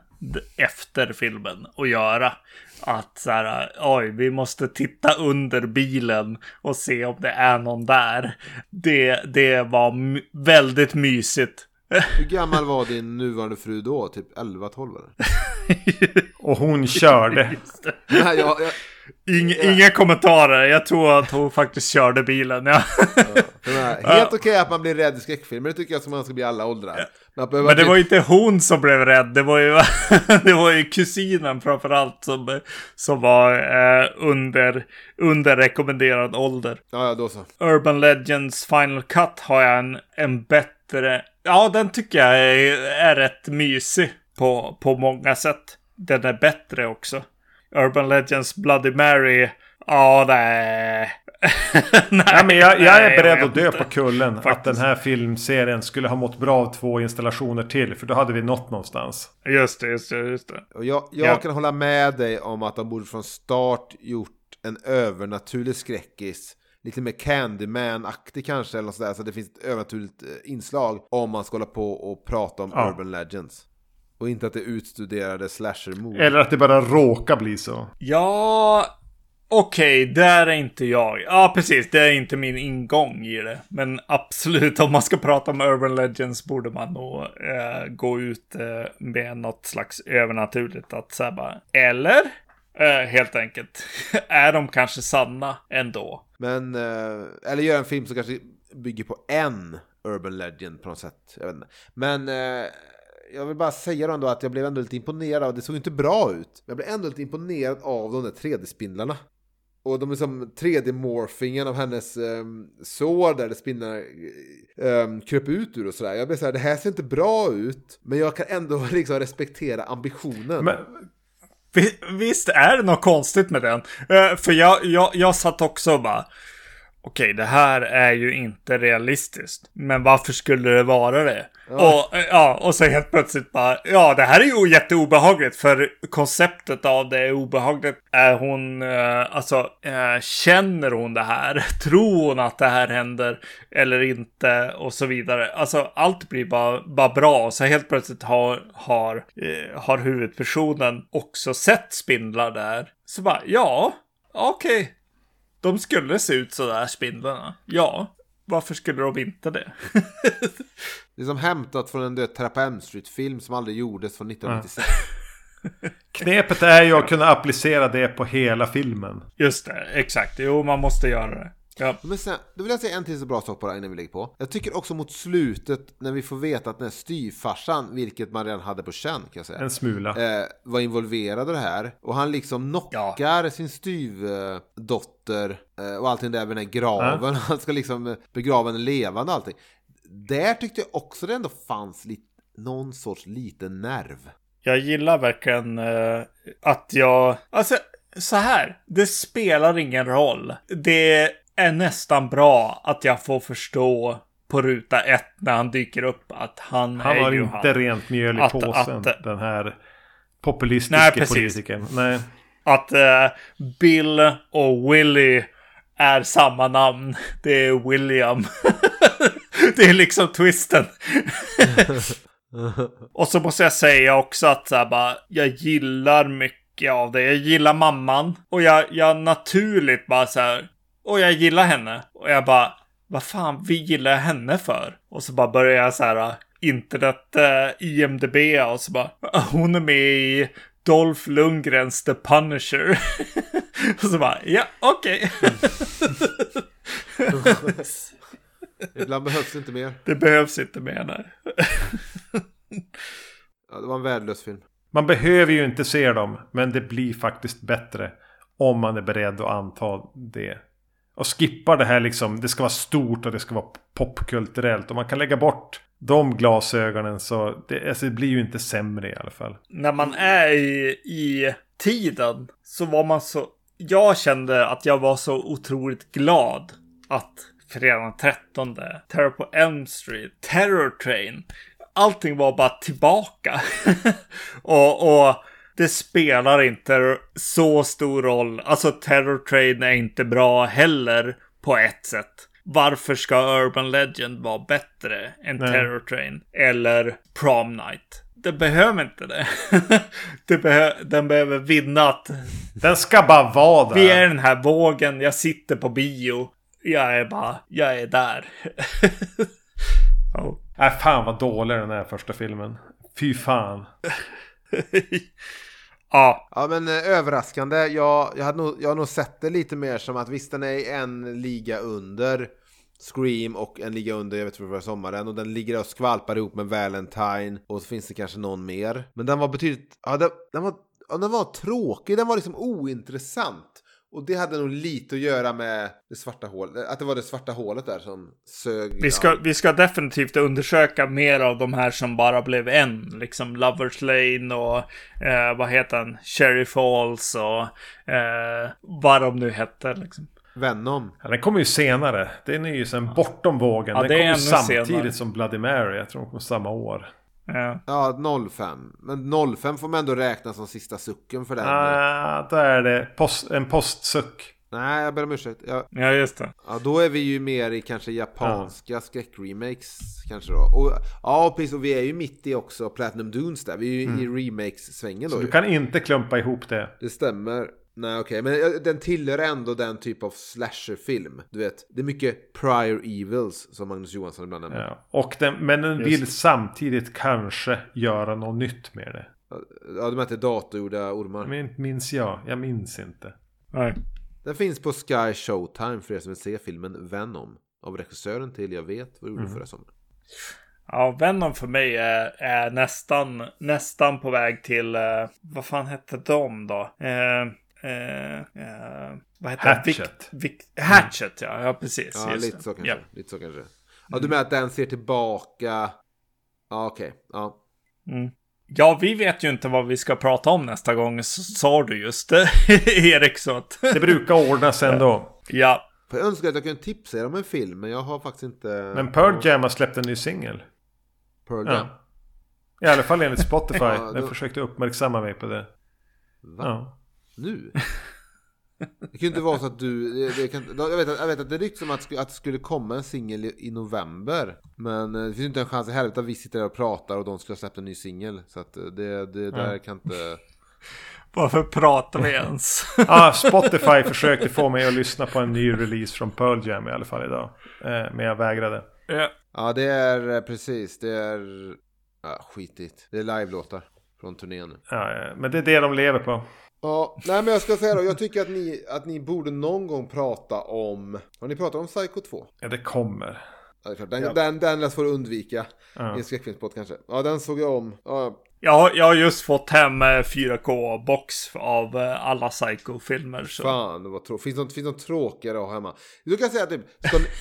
Speaker 2: efter filmen att göra. Att så här, oj, vi måste titta under bilen och se om det är någon där. Det, det var my- väldigt mysigt.
Speaker 3: Hur gammal var din nuvarande fru då? Typ 11-12 eller?
Speaker 1: Och hon körde.
Speaker 3: Nej, jag, jag,
Speaker 2: Ing, Inga kommentarer. Jag tror att hon faktiskt körde bilen. Ja.
Speaker 3: menar, helt okej att man blir rädd i skräckfilmer, det tycker jag som man ska bli i alla åldrar. Men, att
Speaker 2: Men det
Speaker 3: typ-
Speaker 2: var ju inte hon som blev rädd. Det var ju, det var ju kusinen framförallt som, som var eh, under, under rekommenderad ålder.
Speaker 3: Ja, ja, då så.
Speaker 2: Urban Legends Final Cut har jag en, en bättre... Ja, den tycker jag är, är rätt mysig på, på många sätt. Den är bättre också. Urban Legends Bloody Mary... Ja, nej. nej.
Speaker 1: Ja, men jag, jag är
Speaker 2: nej,
Speaker 1: beredd
Speaker 2: vet
Speaker 1: att dö
Speaker 2: inte.
Speaker 1: på kullen att
Speaker 2: Faktiskt.
Speaker 1: den här filmserien skulle ha mått bra av två installationer till. För då hade vi nått någonstans.
Speaker 2: Just det, just det, just det.
Speaker 3: Och jag, jag
Speaker 2: Ja.
Speaker 3: kan hålla med dig om att de borde från start gjort en övernaturlig skräckis. Lite mer Candyman-aktig kanske, eller något sådär, så det finns ett övernaturligt eh, inslag om man ska hålla på och prata om
Speaker 1: Ja.
Speaker 3: Urban Legends. Och inte att det utstuderade slasher-mord.
Speaker 1: Eller att det bara råkar bli så.
Speaker 2: Ja, okej, där är inte jag. Ja, precis, det är inte min ingång i det. Men absolut, om man ska prata om Urban Legends borde man nog eh, gå ut eh, med något slags övernaturligt. Att säga bara, eller? Eh, helt enkelt. är de kanske sanna ändå?
Speaker 3: Men, eh, eller göra en film som kanske bygger på en Urban Legend på något sätt. Jag vet inte. Men eh, jag vill bara säga då ändå att jag blev ändå lite imponerad av, det såg inte bra ut. Men jag blev ändå lite imponerad av de där 3D-spindlarna. Och de liksom 3D-morphingen av hennes um, sår där det spindlarna um, ehm, kröp ut ur och sådär. Jag blev såhär, det här ser inte bra ut. Men jag kan ändå liksom respektera ambitionen.
Speaker 1: Men,
Speaker 2: Visst är det något konstigt med den? Eh, för jag, jag, jag satt också och bara... Okej, det här är ju inte realistiskt. Men varför skulle det vara det? Och, eh, ja, och så helt plötsligt bara... Ja, det här är ju jätteobehagligt. För konceptet av det är obehagligt. Är hon... Eh, alltså, eh, känner hon det här? Tror hon att det här händer? Eller inte? Och så vidare. Alltså, allt blir bara, bara bra. Så helt plötsligt har, har, eh, har huvudpersonen också sett spindlar där. Så bara, ja, okej. De skulle se ut sådär, spindlarna. Ja, varför skulle de inte det?
Speaker 3: Det är som hämtat från en död Trappa Elm Street-film som aldrig gjordes från 1996.
Speaker 1: knepet är ju att kunna applicera det på hela filmen.
Speaker 2: Just det, exakt. Jo, man måste göra det. Ja,
Speaker 3: Men sen, då vill jag säga en till så bra sak här innan vi lägger på. Jag tycker också mot slutet när vi får veta att den här styvfarsan, vilket man redan hade på känn kan jag säga.
Speaker 1: En smula.
Speaker 3: eh, var involverad i det här. Och han liksom knockar sin styvdotter eh, och allting där vid den här graven. Han ska liksom begrava henne levande och allting. Där tyckte jag också det ändå fanns lite, någon sorts liten nerv.
Speaker 2: jag gillar verkligen eh, att jag... Alltså, så här. Det spelar ingen roll. Det är nästan bra att jag får förstå på ruta ett när han dyker upp att han,
Speaker 1: Han
Speaker 2: är
Speaker 1: var
Speaker 2: ju
Speaker 1: inte
Speaker 2: han.
Speaker 1: rent mjöl i
Speaker 2: Att-
Speaker 1: påsen.
Speaker 2: att-
Speaker 1: den här populistiska
Speaker 2: Nej, precis.
Speaker 1: politikern. Nej.
Speaker 2: Att eh, Bill och Willy är samma namn. Det är William. det är liksom twisten. och så måste jag säga också att så här, bara, jag gillar mycket av det. Jag gillar mamman. Och jag, jag naturligt bara så här. Och jag gillar henne. Och jag bara, vad fan, vi gillar jag henne för? Och så bara börjar jag så här internet, eh, IMDB och så bara, hon är med i Dolph Lundgrens The Punisher. och så bara, ja, okej.
Speaker 3: Ibland behövs det inte mer.
Speaker 2: det behövs inte mer där.
Speaker 3: Ja, det var en värdelös film.
Speaker 1: Man behöver ju inte se dem. Men det blir faktiskt bättre. Om man är beredd att anta det. Och skippar det här liksom. Det ska vara stort och det ska vara popkulturellt. Och man kan lägga bort de glasögonen så det, alltså det blir ju inte sämre i alla fall.
Speaker 2: När man är i, i tiden så var man så... Jag kände att jag var så otroligt glad att fredagen 13, Terror på Elm Street, Terror Train. Allting var bara tillbaka. och, och det spelar inte så stor roll. Alltså Terror Train är inte bra heller på ett sätt. Varför ska Urban Legend vara bättre än
Speaker 1: Nej.
Speaker 2: Terror Train eller Prom Night? Det behöver inte det. det behö den behöver vinna att
Speaker 1: Den ska bara vara där.
Speaker 2: vi är den här vågen, jag sitter på bio. Jag är bara, jag är där. Ja.
Speaker 1: Nej, fan vad dålig den är första filmen. Fy fan.
Speaker 2: ja,
Speaker 3: Ja men eh, överraskande. Jag, jag, hade nog, jag har nog sett det lite mer som att visst den är en liga under Scream och en liga under, jag vet inte förra sommaren. Och den ligger och skvalpar ihop med Valentine. Och så finns det kanske någon mer. Men den var betydligt, ja den, den var, ja, den var tråkig, den var liksom ointressant. Och det hade nog lite att göra med det svarta hålet, att det var det svarta hålet där som sög.
Speaker 2: vi ska, vi ska definitivt undersöka mer av de här som bara blev en. Liksom Lovers Lane och eh, vad heter han? Cherry Falls och eh, vad de nu hette. Liksom.
Speaker 3: Venom.
Speaker 1: Ja, den kommer ju senare. Den är ju sen bortom vågen.
Speaker 2: Ja,
Speaker 1: den
Speaker 2: det är
Speaker 1: kommer samtidigt
Speaker 2: senare.
Speaker 1: som Bloody Mary. Jag tror de kommer samma år.
Speaker 2: Ja.
Speaker 3: Ja, 05. Men 05 får man ändå räkna som sista sucken för den.
Speaker 1: Ah, då är det post, en postsuck.
Speaker 3: Nej, jag ber om ursäkt. Jag,
Speaker 2: ja, just det.
Speaker 3: Ja, då är vi ju mer i kanske japanska skräckremakes kanske då. Och, ja, precis. Och vi är ju mitt i också Platinum Dunes där. Vi är ju i remakes-svängen då.
Speaker 1: Så
Speaker 3: ju.
Speaker 1: du kan inte klumpa ihop det.
Speaker 3: Det stämmer. Nej, okej. Men eh, den tillhör ändå den typ av slasherfilm. Du vet, det är mycket prior evils som Magnus Johansson ibland nämner.
Speaker 1: Ja. Och den, men den
Speaker 2: Just
Speaker 1: vill samtidigt kanske göra något nytt med det.
Speaker 3: Ja, de heter datorgjorda ormar.
Speaker 1: Men minns jag? Jag minns inte.
Speaker 2: Nej.
Speaker 3: Den finns på Sky Showtime för er som vill se filmen Venom. Av regissören till Jag vet vad du gjorde
Speaker 1: Mm.
Speaker 3: förra sommaren.
Speaker 2: Ja, Venom för mig är, är nästan, nästan på väg till, eh, vad fan hette de då? Eh, eh, eh, vad heter
Speaker 1: Hatchet.
Speaker 2: det? Vic, Vic, Hatchet, ja. Ja, precis.
Speaker 3: Ja, lite så kanske.
Speaker 2: Ja.
Speaker 3: Lite så kanske. Ja, du menar att den ser tillbaka... Ja, okej. Ja.
Speaker 2: Mm. Ja, vi vet ju inte vad vi ska prata om nästa gång, sa du just det, Erik. Så att,
Speaker 1: Det brukar ordnas ändå.
Speaker 2: ja,
Speaker 3: jag önskar att jag kunde tipsa er om en film, men jag har faktiskt inte...
Speaker 1: Men Pearl Jam har släppt en ny singel.
Speaker 3: Pearl Jam?
Speaker 1: Ja. I alla fall enligt Spotify.
Speaker 3: Ja, då-
Speaker 1: Den försökte uppmärksamma mig på det.
Speaker 3: Va?
Speaker 1: Ja.
Speaker 3: Nu? Det kan ju inte vara så att du... Det, det kan, jag, vet att, jag vet att det ryktas om att, att det skulle komma en singel i, i november. Men eh, det finns ju inte en chans i helvete att vi sitter där och pratar och de skulle ha släppt en ny singel. Så att eh, det, det där kan inte...
Speaker 2: varför pratar vi ens?
Speaker 1: Ah, Spotify försökte få mig att lyssna på en ny release från Pearl Jam i alla fall idag. Eh, men jag vägrade.
Speaker 2: ja.
Speaker 3: Ja, det är eh, precis. Det är... Ja, skitigt. Det är live-låtar från turnén.
Speaker 1: Ja, men det är det de lever på.
Speaker 3: Ja, nej men jag ska säga då. Jag tycker att ni, att ni borde någon gång prata om... Har ni pratat om Psycho 2?
Speaker 1: Ja, det kommer.
Speaker 3: Ja, det är klart. Den,
Speaker 2: Ja.
Speaker 3: den, den lär får du undvika.
Speaker 1: Ja.
Speaker 3: I en skräckfilmspodd kanske. Ja, den såg jag om. Ja,
Speaker 2: Jag, jag har just fått hem eh, 4K-box av eh, alla Psycho-filmer. Så.
Speaker 3: fan det var tråkigt. Finns något, finns något tråkigare att ha hemma? Du kan säga typ,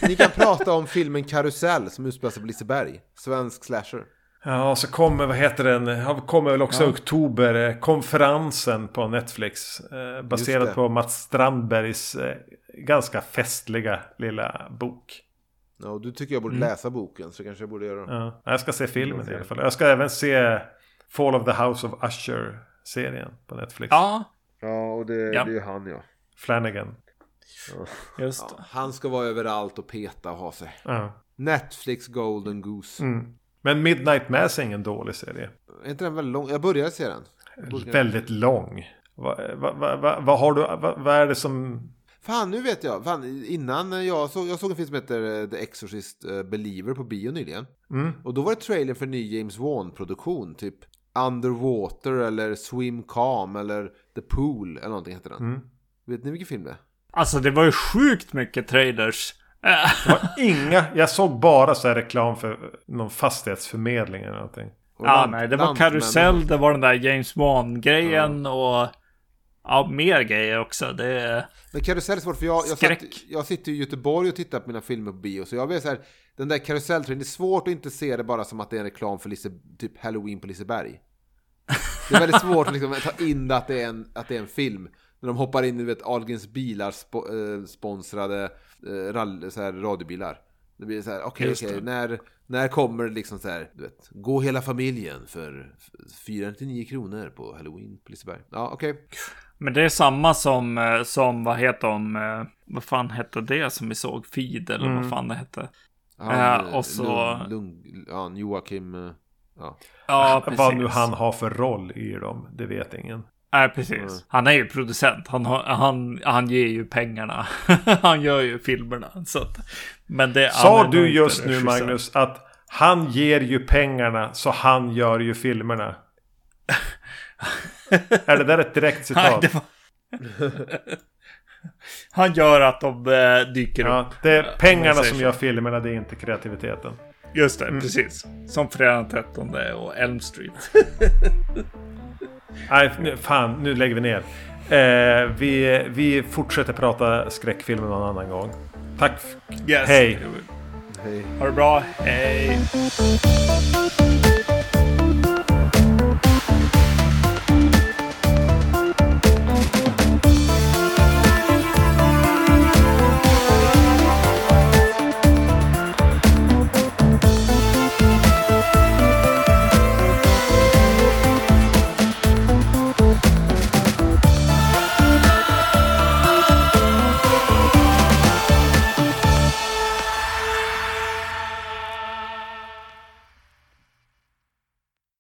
Speaker 3: ni, ni kan prata om filmen Karusell som utspelar sig på Liseberg. Svensk slasher.
Speaker 1: Ja, och så kommer, vad heter den? Ja, kommer väl också i oktober. eh, Konferensen på Netflix. Eh,
Speaker 3: det.
Speaker 1: på Mats Strandbergs eh, ganska festliga lilla bok.
Speaker 3: Ja, och du tycker jag borde läsa boken så kanske jag borde göra det.
Speaker 1: Ja. Jag ska se filmen i alla fall. Jag ska även se Fall of the House of Usher-serien på Netflix.
Speaker 2: Ja,
Speaker 3: Ja, och det,
Speaker 2: Ja.
Speaker 3: det är ju han ja.
Speaker 1: Flanagan.
Speaker 2: just
Speaker 3: ja. Han ska vara överallt och peta och ha sig.
Speaker 1: Ja.
Speaker 3: Netflix Golden Goose.
Speaker 1: Mm. Men Midnight Mass är ingen dålig serie.
Speaker 3: Är inte den väldigt lång? Jag började se den.
Speaker 1: Väldigt lång. Vad va, va, va, vad har du, vad är det som...
Speaker 3: Fan, nu vet jag. Fan, innan jag såg, jag såg en film som heter eh, The Exorcist eh, Believer på bio nyligen.
Speaker 1: Mm.
Speaker 3: Och då var det trailer för en ny James Wan-produktion. Typ Underwater eller Swim Calm eller The Pool eller någonting heter den.
Speaker 1: Mm.
Speaker 3: Vet ni vilken film det är?
Speaker 2: Alltså det var ju sjukt mycket trailers.
Speaker 1: Det var inga, jag såg bara så här reklam för någon fastighetsförmedling eller någonting.
Speaker 3: Och
Speaker 2: ja, nej, det var karusell, det var den där James Wan-grejen och... Ja, mer grejer också. Det...
Speaker 3: Men karusell är svårt för jag, jag, satt, jag sitter i Göteborg och tittar på mina filmer på bio. Så jag vet så här, den där karuselltrenden, det är svårt att inte se det bara som att det är en reklam för Lise, typ Halloween på Liseberg. Det är väldigt svårt att liksom ta in det att det är en, att det är en film. När de hoppar in i vet, Ahlgrens bilar spo, eh, sponsrade rall, så här, radiobilar. Det blir så här, okej, okej,
Speaker 2: det.
Speaker 3: när, när kommer det liksom så här, du vet, gå hela familjen för 499 kronor på Halloween på Liseberg. Ja, okej.
Speaker 2: Men det är samma som, eh, som vad heter de, eh, vad fan hette det som vi såg? Feed eller
Speaker 1: Mm.
Speaker 2: vad fan det hette?
Speaker 3: Han,
Speaker 2: Eh, och så-
Speaker 3: Lund, Lund, ja, Joakim... eh, Ja.
Speaker 2: Ja, precis.
Speaker 1: Vad nu han har för roll i dem, det vet ingen.
Speaker 2: Nej, precis.
Speaker 3: Mm.
Speaker 2: Han är ju producent. Han, han, han ger ju pengarna. han gör ju filmerna. Så att, men det,
Speaker 1: Sa du just nu
Speaker 2: regissör.
Speaker 1: Magnus att han ger ju pengarna så han gör ju filmerna? är det där ett direkt
Speaker 2: Nej,
Speaker 1: citat?
Speaker 2: det var... han gör att de eh, dyker
Speaker 1: Ja,
Speaker 2: upp.
Speaker 1: det är
Speaker 2: om
Speaker 1: pengarna som gör filmerna, det är inte kreativiteten.
Speaker 2: Just
Speaker 1: Mm.
Speaker 2: det, precis. Som Fredag den 13 och Elm Street.
Speaker 1: Nej, nu, fan, nu lägger vi ner. Eh, vi, vi fortsätter prata skräckfilmer någon annan gång. Tack.
Speaker 2: Yes.
Speaker 1: Hej.
Speaker 3: Hej.
Speaker 2: Ha det bra. Hej.